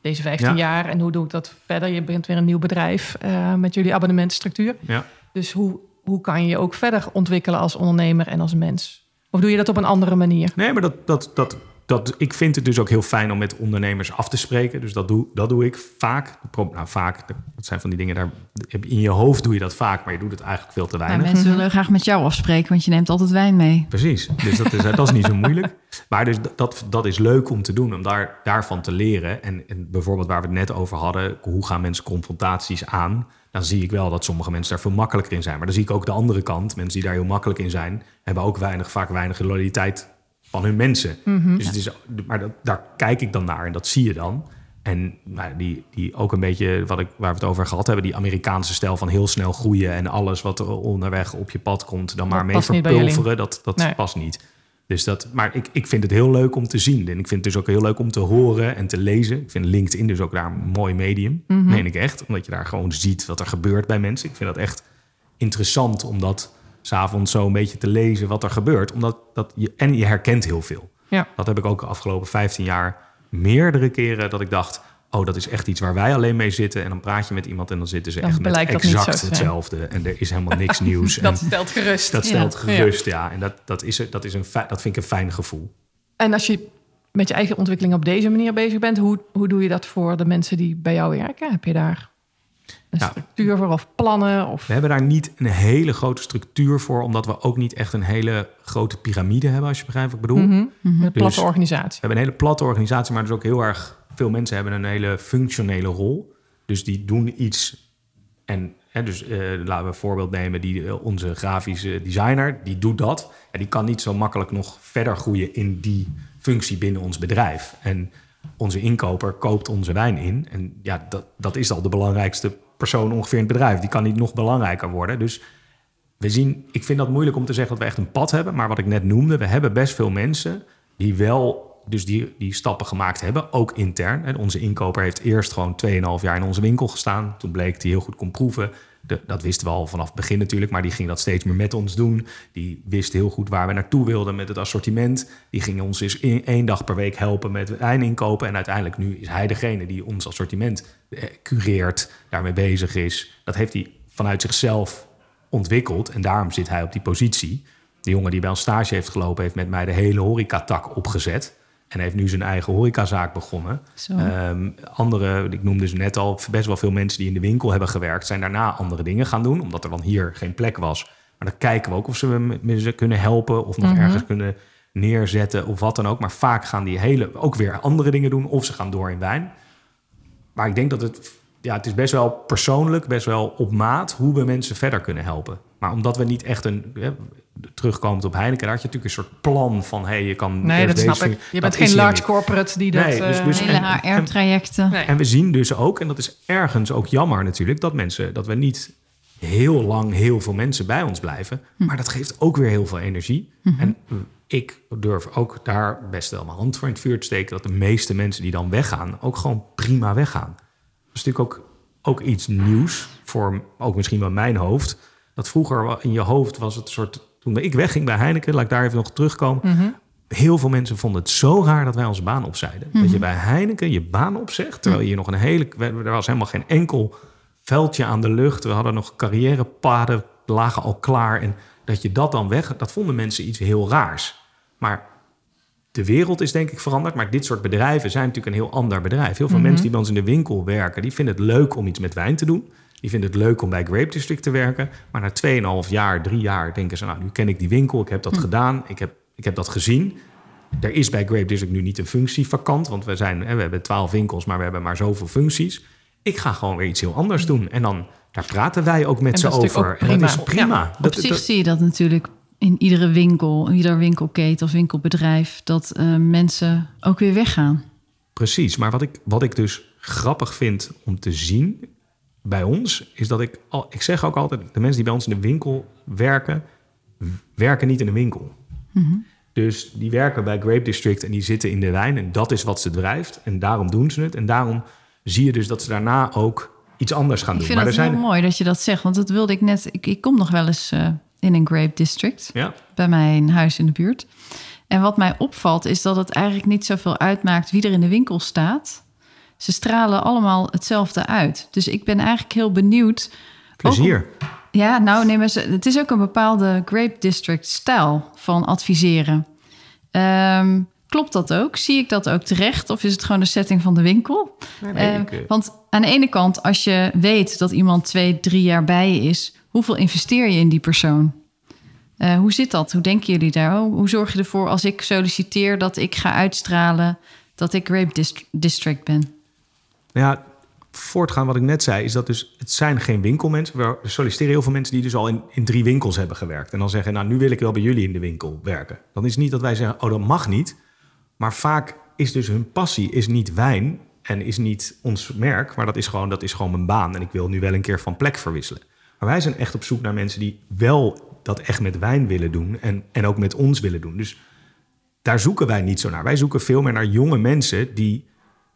deze 15 Ja. jaar. En hoe doe ik dat verder? Je begint weer een nieuw bedrijf eh, met jullie abonnementstructuur. ja. Dus hoe, hoe kan je je ook verder ontwikkelen als ondernemer en als mens? Of doe je dat op een andere manier? Nee, maar dat, dat, dat, dat, ik vind het dus ook heel fijn om met ondernemers af te spreken. Dus dat doe, dat doe ik vaak. Nou, vaak, dat zijn van die dingen, daar, in je hoofd doe je dat vaak, maar je doet het eigenlijk veel te Nou, weinig. mensen willen graag met jou afspreken, want je neemt altijd wijn mee. Precies, dus dat is, dat is niet zo moeilijk. Maar dus dat, dat is leuk om te doen, om daar, daarvan te leren. En, en bijvoorbeeld waar we het net over hadden, hoe gaan mensen confrontaties aan? Dan zie ik wel dat sommige mensen daar veel makkelijker in zijn. Maar dan zie ik ook de andere kant. Mensen die daar heel makkelijk in zijn, hebben ook weinig, vaak weinig loyaliteit van hun mensen. Dus het is, maar dat, daar kijk ik dan naar en dat zie je dan. En nou, die, die ook een beetje, wat ik, waar we het over gehad hebben, die Amerikaanse stijl van heel snel groeien en alles wat er onderweg op je pad komt, dan Dat maar mee verpulveren. Dat, dat Nee. past niet. Dus dat, maar ik, ik vind het heel leuk om te zien. En ik vind het dus ook heel leuk om te horen en te lezen. Ik vind LinkedIn dus ook daar een mooi medium. Mhm. Meen ik echt. Omdat je daar gewoon ziet wat er gebeurt bij mensen. Ik vind dat echt interessant om dat s'avonds zo een beetje te lezen wat er gebeurt. Omdat dat je, en je herkent heel veel. Ja. Dat heb ik ook de afgelopen 15 jaar meerdere keren dat ik dacht... oh, dat is echt iets waar wij alleen mee zitten. En dan praat je met iemand en dan zitten ze Dan echt met exact zijn. hetzelfde. En er is helemaal niks nieuws. en Dat stelt gerust. dat Ja. stelt gerust, ja. En dat, dat, is, dat, is een, dat vind ik een fijn gevoel. En als je met je eigen ontwikkeling op deze manier bezig bent, hoe, hoe doe je dat voor de mensen die bij jou werken? Heb je daar een structuur voor of plannen? Of... We hebben daar niet een hele grote structuur voor... omdat we ook niet echt een hele grote piramide hebben... als je begrijpt wat ik bedoel. Mhm. Een platte Dus- organisatie. We hebben een hele platte organisatie, maar dus ook heel erg veel mensen hebben een hele functionele rol. Dus die doen iets. En hè, dus eh, laten we een voorbeeld nemen, die, eh, onze grafische designer, die doet dat. En die kan niet zo makkelijk nog verder groeien in die functie binnen ons bedrijf. En onze inkoper koopt onze wijn in. En ja, dat, dat is al de belangrijkste persoon ongeveer in het bedrijf. Die kan niet nog belangrijker worden. Dus we zien, ik vind dat moeilijk om te zeggen dat we echt een pad hebben. Maar wat ik net noemde, we hebben best veel mensen die wel dus die, die stappen gemaakt hebben, ook intern. En onze inkoper heeft eerst gewoon 2,5 jaar in onze winkel gestaan. Toen bleek hij heel goed kon proeven. Dat wisten we al vanaf het begin natuurlijk, maar die ging dat steeds meer met ons doen. Die wist heel goed waar we naartoe wilden met het assortiment. Die ging ons eens in, één dag per week helpen met wijn inkopen. En uiteindelijk nu is hij degene die ons assortiment eh, cureert, daarmee bezig is. Dat heeft hij vanuit zichzelf ontwikkeld en daarom zit hij op die positie. De jongen die bij ons stage heeft gelopen, heeft met mij de hele horecatak opgezet. En heeft nu zijn eigen horecazaak begonnen. Ehm, andere, ik noemde ze net al, best wel veel mensen die in de winkel hebben gewerkt, zijn daarna andere dingen gaan doen, omdat er dan hier geen plek was. Maar dan kijken we ook of ze kunnen helpen of nog Mhm. ergens kunnen neerzetten of wat dan ook. Maar vaak gaan die hele ook weer andere dingen doen of ze gaan door in wijn. Maar ik denk dat het, ja, het is best wel persoonlijk, best wel op maat hoe we mensen verder kunnen helpen. Maar omdat we niet echt een, hè, terugkomend op Heineken, daar had je natuurlijk een soort plan van, hey, je kan... Nee, dat snap ik. Je bent geen large corporate die dat... Nee, dus- eh, dus- Hele en- en- HR-trajecten. nee. En we zien dus ook, en dat is ergens ook jammer natuurlijk, dat mensen, dat we niet heel lang heel veel mensen bij ons blijven. Maar dat geeft ook weer heel veel energie. En ik durf ook daar best wel mijn hand voor in het vuur te steken, dat de meeste mensen die dan weggaan, ook gewoon prima weggaan. Is natuurlijk ook, ook iets nieuws voor ook misschien wel mijn hoofd. Dat vroeger in je hoofd was het soort. Toen ik wegging bij Heineken, laat ik daar even nog terugkomen. Mhm. Heel veel mensen vonden het zo raar dat wij onze baan opzeiden. Dat je bij Heineken je baan opzegt, terwijl je hier nog een hele... Er was helemaal geen enkel veldje aan de lucht. We hadden nog carrièrepaden, lagen al klaar. En dat je dat dan weg... Dat vonden mensen iets heel raars. Maar de wereld is denk ik veranderd. Maar dit soort bedrijven zijn natuurlijk een heel ander bedrijf. Heel veel mensen die bij ons in de winkel werken... die vinden het leuk om iets met wijn te doen. Die vinden het leuk om bij Grape District te werken. Maar na 2,5 jaar, drie jaar denken ze... nou, nu ken ik die winkel, ik heb dat gedaan, ik heb, ik heb dat gezien. Er is bij Grape District nu niet een functie vakant... want we, zijn, hè, we hebben 12 winkels, maar we hebben maar zoveel functies. Ik ga gewoon weer iets heel anders doen. En dan, daar praten wij ook met En ze over. ook En dat is prima. Op Dat, zich dat- zie je dat natuurlijk in iedere winkel, in ieder winkelketen of winkelbedrijf, dat eh, mensen ook weer weggaan. Precies, maar wat ik, wat ik dus grappig vind om te zien bij ons, is dat ik al, ik zeg ook altijd, de mensen die bij ons in de winkel werken, werken niet in de winkel. Dus die werken bij Grape District en die zitten in de wijn en dat is wat ze drijft en daarom doen ze het en daarom zie je dus dat ze daarna ook iets anders gaan Ik doen. vind maar het heel zijn mooi dat je dat zegt, want dat wilde ik net. Ik, ik kom nog wel eens eh, in een grape district ja, bij mijn huis in de buurt. En wat mij opvalt is dat het eigenlijk niet zoveel uitmaakt wie er in de winkel staat. Ze stralen allemaal hetzelfde uit. Dus ik ben eigenlijk heel benieuwd. om- plezier. Ja, nou, nee, maar ze- het is ook een bepaalde Grape District stijl van adviseren. Ehm, klopt dat ook? Zie ik dat ook terecht? Of is het gewoon de setting van de winkel? Nee, nee, Ehm, eh, want aan de ene kant, als je weet dat iemand twee, drie jaar bij je is, hoeveel investeer je in die persoon? Eh, hoe zit dat? Hoe denken jullie daar? Hoe, hoe zorg je ervoor als ik solliciteer dat ik ga uitstralen dat ik Grape Dist- District ben? Nou ja, voortgaan wat ik net zei, is dat dus het zijn geen winkelmensen. We solliciteren heel veel mensen die dus al in, in drie winkels hebben gewerkt. En dan zeggen, nou nu wil ik wel bij jullie in de winkel werken. Dan is niet dat wij zeggen, oh dat mag niet. Maar vaak is dus hun passie is niet wijn. en is niet ons merk, maar dat is, gewoon, dat is gewoon mijn baan. En ik wil nu wel een keer van plek verwisselen. Maar wij zijn echt op zoek naar mensen die wel dat echt met wijn willen doen en, en ook met ons willen doen. Dus daar zoeken wij niet zo naar. Wij zoeken veel meer naar jonge mensen die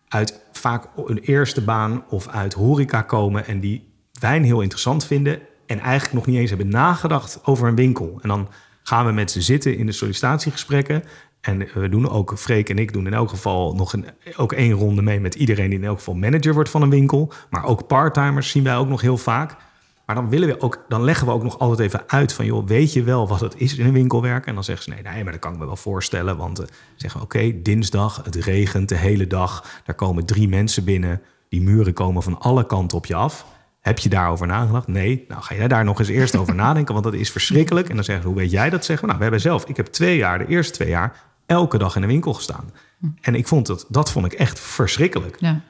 uit vaak een eerste baan of uit horeca komen en die wijn heel interessant vinden en eigenlijk nog niet eens hebben nagedacht over een winkel. En dan gaan we met ze zitten in de sollicitatiegesprekken. En we doen ook, Freek en ik doen in elk geval nog een, ook één ronde mee met iedereen die in elk geval manager wordt van een winkel. Maar ook parttimers zien wij ook nog heel vaak. Maar dan, willen we ook, dan leggen we ook nog altijd even uit van... joh, weet je wel wat het is in een winkel werken? En dan zeggen ze, nee, nee maar dat kan ik me wel voorstellen. Want uh, zeggen, oké, dinsdag, het regent de hele dag. Daar komen drie mensen binnen. Die muren komen van alle kanten op je af. Heb je daarover nagedacht? Nee. Nou, ga jij daar nog eens eerst over nadenken, want dat is verschrikkelijk. En dan zeggen ze, hoe weet jij dat? Zeggen we, nou, we hebben zelf... Ik heb twee jaar, de eerste twee jaar, elke dag in de winkel gestaan. En ik vond het, dat vond ik echt verschrikkelijk. Ja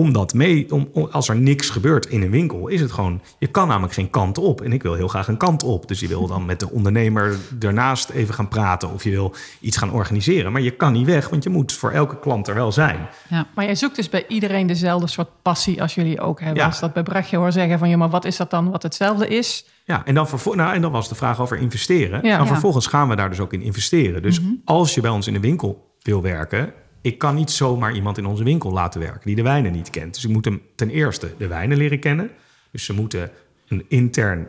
omdat mee, om, als er niks gebeurt in een winkel, is het gewoon, je kan namelijk geen kant op. En ik wil heel graag een kant op. Dus je wil dan met de ondernemer ernaast even gaan praten of je wil iets gaan organiseren. Maar je kan niet weg, want je moet voor elke klant er wel zijn. Ja. Maar jij zoekt dus bij iedereen dezelfde soort passie als jullie ook hebben. Ja. Als dat bij Brechtje hoor zeggen van, ja, maar wat is dat dan wat hetzelfde is? Ja, en dan, nou, en dan was de vraag over investeren. Ja, en vervolgens gaan we daar dus ook in investeren. Dus mhm. als je bij ons in de winkel wil werken, ik kan niet zomaar iemand in onze winkel laten werken die de wijnen niet kent. Dus ik moet hem ten eerste de wijnen leren kennen. Dus ze moeten een intern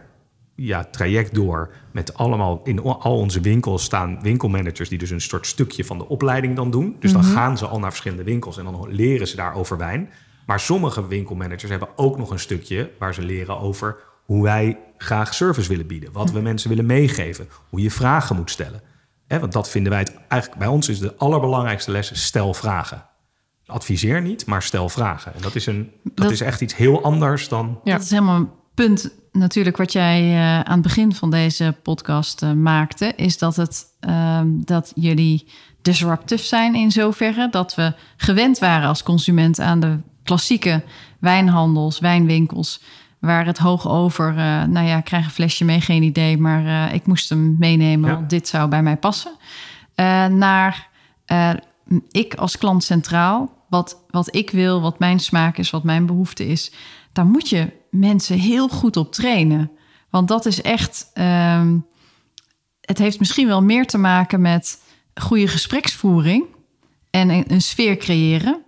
ja, traject door met allemaal in al onze winkels staan winkelmanagers die dus een soort stukje van de opleiding dan doen. Dus dan mhm. gaan ze al naar verschillende winkels en dan leren ze daar over wijn. Maar sommige winkelmanagers hebben ook nog een stukje waar ze leren over hoe wij graag service willen bieden, wat we mensen willen meegeven, hoe je vragen moet stellen want dat vinden wij het eigenlijk bij ons is de allerbelangrijkste les: stel vragen. Adviseer niet, maar stel vragen. En dat is, een, dat, is echt iets heel anders dan. Ja. Dat is helemaal een punt natuurlijk wat jij uh, aan het begin van deze podcast uh, maakte, is dat, het, uh, dat jullie disruptief zijn in zoverre dat we gewend waren als consument aan de klassieke wijnhandels, wijnwinkels waar het hoog over, uh, nou ja, ik krijg een flesje mee, geen idee, maar uh, ik moest hem meenemen, want dit zou bij mij passen. Uh, naar ik als klant centraal, wat, wat ik wil, wat mijn smaak is, wat mijn behoefte is, daar moet je mensen heel goed op trainen. Want dat is echt, ehm, het heeft misschien wel meer te maken met goede gespreksvoering en een, een sfeer creëren,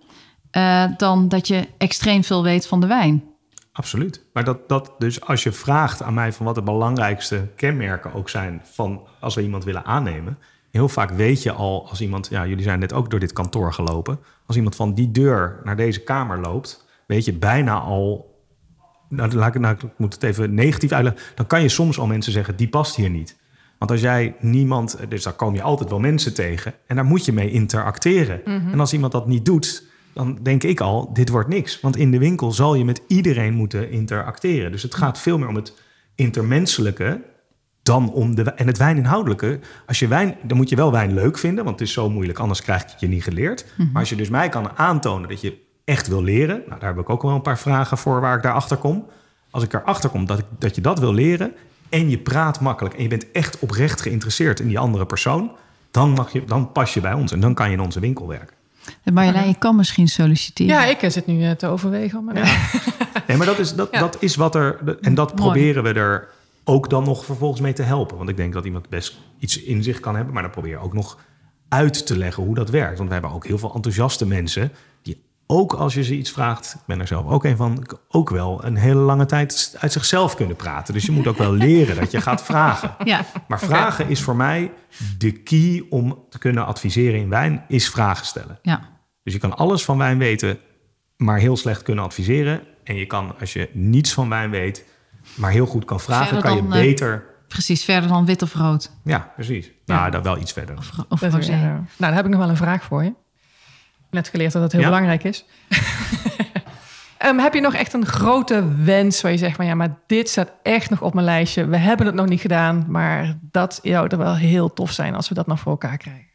dan dat je extreem veel weet van de wijn. Absoluut. Maar dat, dat dus als je vraagt aan mij van wat de belangrijkste kenmerken ook zijn van als we iemand willen aannemen. Heel vaak weet je al als iemand, ja, jullie zijn net ook door dit kantoor gelopen. Als iemand van die deur naar deze kamer loopt, weet je bijna al. Nou, laat ik, nou, ik moet het even negatief uitleggen. Dan kan je soms al mensen zeggen, die past hier niet. Want als jij niemand, dus daar kom je altijd wel mensen tegen. En daar moet je mee interacteren. Mhm. En als iemand dat niet doet, dan denk ik al, dit wordt niks. Want in de winkel zal je met iedereen moeten interacteren. Dus het gaat veel meer om het intermenselijke dan om de en het wijninhoudelijke. Als je wijn, dan moet je wel wijn leuk vinden, want het is zo moeilijk, anders krijg je het je niet geleerd. Mhm. Maar als je dus mij kan aantonen dat je echt wil leren, nou, daar heb ik ook wel een paar vragen voor waar ik daarachter kom. Als ik erachter kom dat, ik, dat je dat wil leren en je praat makkelijk en je bent echt oprecht geïnteresseerd in die andere persoon, dan, mag je, dan pas je bij ons en dan kan je in onze winkel werken. Marjolein, je kan misschien solliciteren. Ja, ik zit nu eh, te overwegen. Maar ja. nee, maar dat is, dat, dat is wat er... En dat proberen we er ook dan nog vervolgens mee te helpen. Want ik denk dat iemand best iets in zich kan hebben... maar dan probeer je ook nog uit te leggen hoe dat werkt. Want we hebben ook heel veel enthousiaste mensen... ook als je ze iets vraagt, ik ben er zelf ook een van, ook wel een hele lange tijd uit zichzelf kunnen praten. Dus je moet ook wel leren dat je gaat vragen. Ja. Maar vragen is voor mij de key om te kunnen adviseren in wijn, is vragen stellen. Ja. Dus je kan alles van wijn weten, maar heel slecht kunnen adviseren. En je kan, als je niets van wijn weet, maar heel goed kan vragen, kan je eh, beter. precies, verder dan wit of rood. Ja, precies. Nou, dan wel iets verder. Of. Nou, dan heb ik nog wel een vraag voor je net geleerd dat dat heel belangrijk is. um, heb je nog echt een grote wens waar je zegt van ja, maar dit staat echt nog op mijn lijstje. We hebben het nog niet gedaan, maar dat zou er wel heel tof zijn als we dat nog voor elkaar krijgen.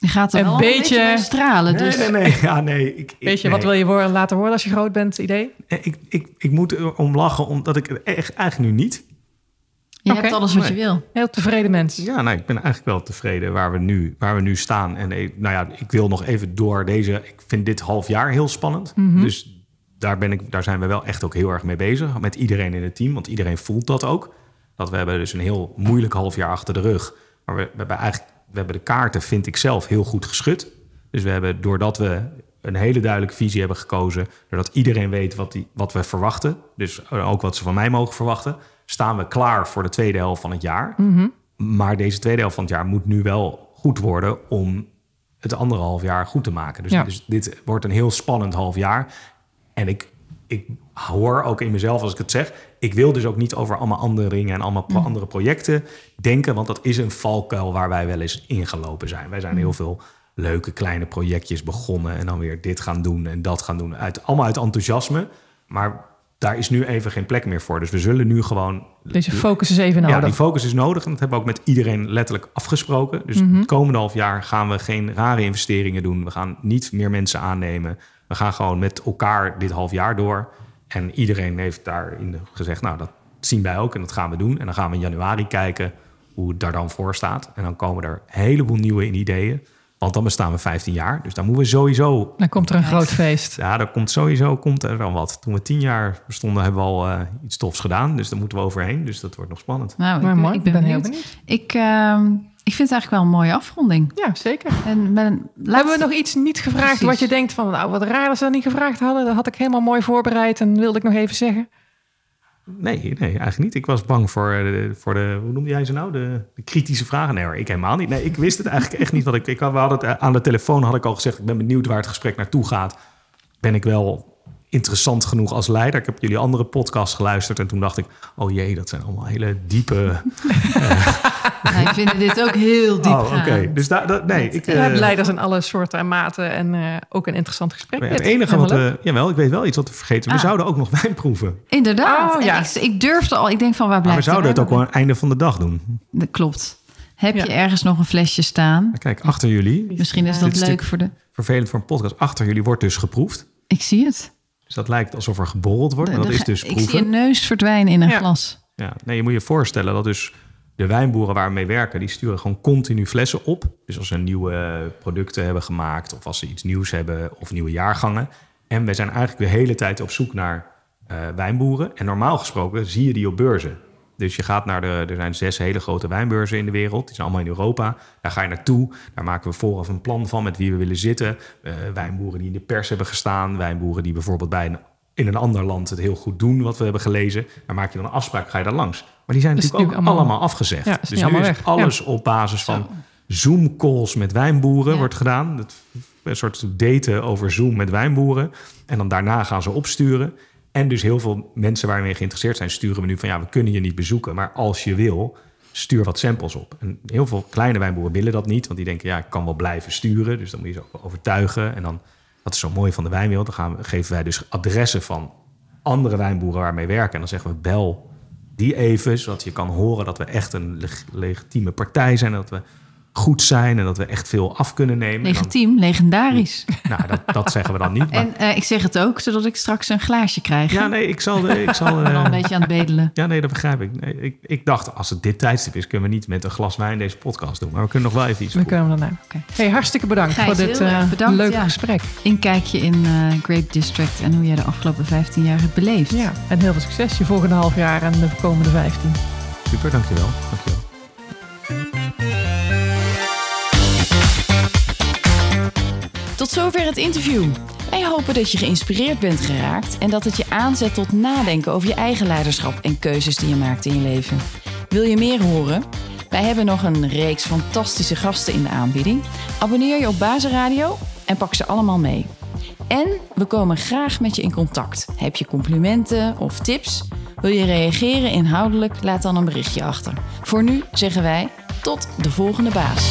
Je gaat er een, wel beetje... een beetje stralen. Dus. Nee, nee, nee. Ja, nee. Ik, Weet je, wat wil je worden, laten worden als je groot bent, idee? Ik, ik, ik moet om lachen, omdat ik echt eigenlijk nu niet. Je hebt alles wat je wil. Heel tevreden mens. Ja, nou, ik ben eigenlijk wel tevreden waar we nu, waar we nu staan. En eh, nou ja, ik wil nog even door deze. Ik vind dit half jaar heel spannend. Dus daar, ben ik, daar zijn we wel echt ook heel erg mee bezig. Met iedereen in het team. Want iedereen voelt dat ook. Dat we hebben dus een heel moeilijk half jaar achter de rug. Maar we, we hebben eigenlijk we hebben de kaarten, vind ik zelf, heel goed geschud. Dus we hebben, doordat we een hele duidelijke visie hebben gekozen, doordat iedereen weet wat, die, wat we verwachten, dus ook wat ze van mij mogen verwachten, staan we klaar voor de tweede helft van het jaar. Maar deze tweede helft van het jaar moet nu wel goed worden om het andere half jaar goed te maken. Dus, Ja. dus dit wordt een heel spannend half jaar. En ik, ik hoor ook in mezelf als ik het zeg. Ik wil dus ook niet over allemaal andere dingen en allemaal pro- andere projecten denken. Want dat is een valkuil waar wij wel eens ingelopen zijn. Wij zijn heel veel leuke kleine projectjes begonnen. En dan weer dit gaan doen en dat gaan doen. Uit, allemaal uit enthousiasme. Maar daar is nu even geen plek meer voor. Dus we zullen nu gewoon Deze focus is even ja, nodig. die focus is nodig. En dat hebben we ook met iedereen letterlijk afgesproken. Dus Mhm. het komende half jaar gaan we geen rare investeringen doen. We gaan niet meer mensen aannemen. We gaan gewoon met elkaar dit half jaar door. En iedereen heeft daarin gezegd, nou, dat zien wij ook en dat gaan we doen. En dan gaan we in januari kijken hoe het daar dan voor staat. En dan komen er een heleboel nieuwe ideeën. Want dan bestaan we 15 jaar. Dus dan moeten we sowieso Dan komt er een groot feest. ja, er komt sowieso komt er dan wat. Toen we tien jaar bestonden, hebben we al eh, iets tofs gedaan. Dus daar moeten we overheen. Dus dat wordt nog spannend. Nou, ik Maar mooi, ik ben, heel benieuwd. Ik, ehm, ik vind het eigenlijk wel een mooie afronding. Ja, zeker. En met een Hebben we nog iets niet gevraagd Precies. wat je denkt van, nou wat raar dat ze dat niet gevraagd hadden. Dat had ik helemaal mooi voorbereid en wilde ik nog even zeggen. Nee, nee, eigenlijk niet. Ik was bang voor, eh, de, voor de, hoe noemde jij ze nou? De, de kritische vragen. Nee hoor, ik helemaal niet. Nee, ik wist het eigenlijk echt niet. Wat ik, ik, we hadden het, eh, aan de telefoon had ik al gezegd, ik ben benieuwd waar het gesprek naartoe gaat. Ben ik wel interessant genoeg als leider? Ik heb jullie andere podcast geluisterd en toen dacht ik, oh jee, dat zijn allemaal hele diepe... Wij vinden dit ook heel diep oh, oké. Dus daar, dat, nee, ik... We eh, hebben leiders in alle soorten en maten en eh, ook een interessant gesprek. het enige wat we... Jawel, ik weet wel iets wat we vergeten. We Ah. zouden ook nog wijn proeven. Inderdaad. Oh, En ja. ik, ik durfde al. Ik denk van waar Maar blijft we zouden het ook wel aan het einde van de dag doen. Dat klopt. Heb je ergens nog een flesje staan? Kijk, achter jullie, Misschien is Ja. dat leuk voor de... vervelend voor een podcast, achter jullie wordt dus geproefd. Ik zie het. Dus dat lijkt alsof er geborreld wordt, maar De- dat de- is dus ik zie proeven. een neus verdwijnen in een Ja. glas. Ja, nee, je moet je voorstellen dat dus de wijnboeren waar we mee werken, die sturen gewoon continu flessen op. Dus als ze nieuwe producten hebben gemaakt of als ze iets nieuws hebben of nieuwe jaargangen. En wij zijn eigenlijk de hele tijd op zoek naar eh, wijnboeren. En normaal gesproken zie je die op beurzen. Dus je gaat naar de, er zijn zes hele grote wijnbeurzen in de wereld. Die zijn allemaal in Europa. Daar ga je naartoe. Daar maken we vooraf een plan van met wie we willen zitten. Eh, wijnboeren die in de pers hebben gestaan. Wijnboeren die bijvoorbeeld bij in een ander land het heel goed doen, wat we hebben gelezen. Daar maak je dan een afspraak, ga je daar langs. Maar die zijn natuurlijk ook allemaal, allemaal- afgezegd. Ja, dus nu is alles op basis van Zoom-calls met wijnboeren wordt gedaan. Dat, een soort daten over Zoom met wijnboeren. En dan daarna gaan ze opsturen. En dus heel veel mensen waar we mee geïnteresseerd zijn, sturen we nu van ja, we kunnen je niet bezoeken. Maar als je wil, stuur wat samples op. En heel veel kleine wijnboeren willen dat niet. Want die denken, ja, ik kan wel blijven sturen. Dus dan moet je ze ook overtuigen. En dan, dat is zo mooi van de wijnwereld. Dan gaan we, geven wij dus adressen van andere wijnboeren waar we mee werken. En dan zeggen we, bel die even, zodat je kan horen dat we echt een leg- legitieme partij zijn. Dat we goed zijn en dat we echt veel af kunnen nemen. En dan- Legitiem, legendarisch. nou, dat, dat zeggen we dan niet. Maar, En eh, ik zeg het ook, zodat ik straks een glaasje krijg. ja, nee, ik zal... Ik zal Ik ben al eh, een beetje aan het bedelen. ja, nee, dat begrijp ik. Nee, ik. Ik dacht, als het dit tijdstip is, kunnen we niet met een glas wijn deze podcast doen. Maar we kunnen nog wel even iets We proeven. kunnen daarna. Oké. Hey, hartstikke bedankt Gijs, voor dit eh, bedankt, leuke ja. gesprek. Inkijkje in eh, Grape District en hoe jij de afgelopen 15 jaar hebt beleefd. Ja, en heel veel succes je volgende half jaar en de komende 15. Super, dankjewel. dankjewel. Tot zover het interview. Wij hopen dat je geïnspireerd bent geraakt en dat het je aanzet tot nadenken over je eigen leiderschap en keuzes die je maakt in je leven. Wil je meer horen? Wij hebben nog een reeks fantastische gasten in de aanbieding. Abonneer je op Bazenradio en pak ze allemaal mee. En we komen graag met je in contact. Heb je complimenten of tips? Wil je reageren inhoudelijk? Laat dan een berichtje achter. Voor nu zeggen wij tot de volgende baas.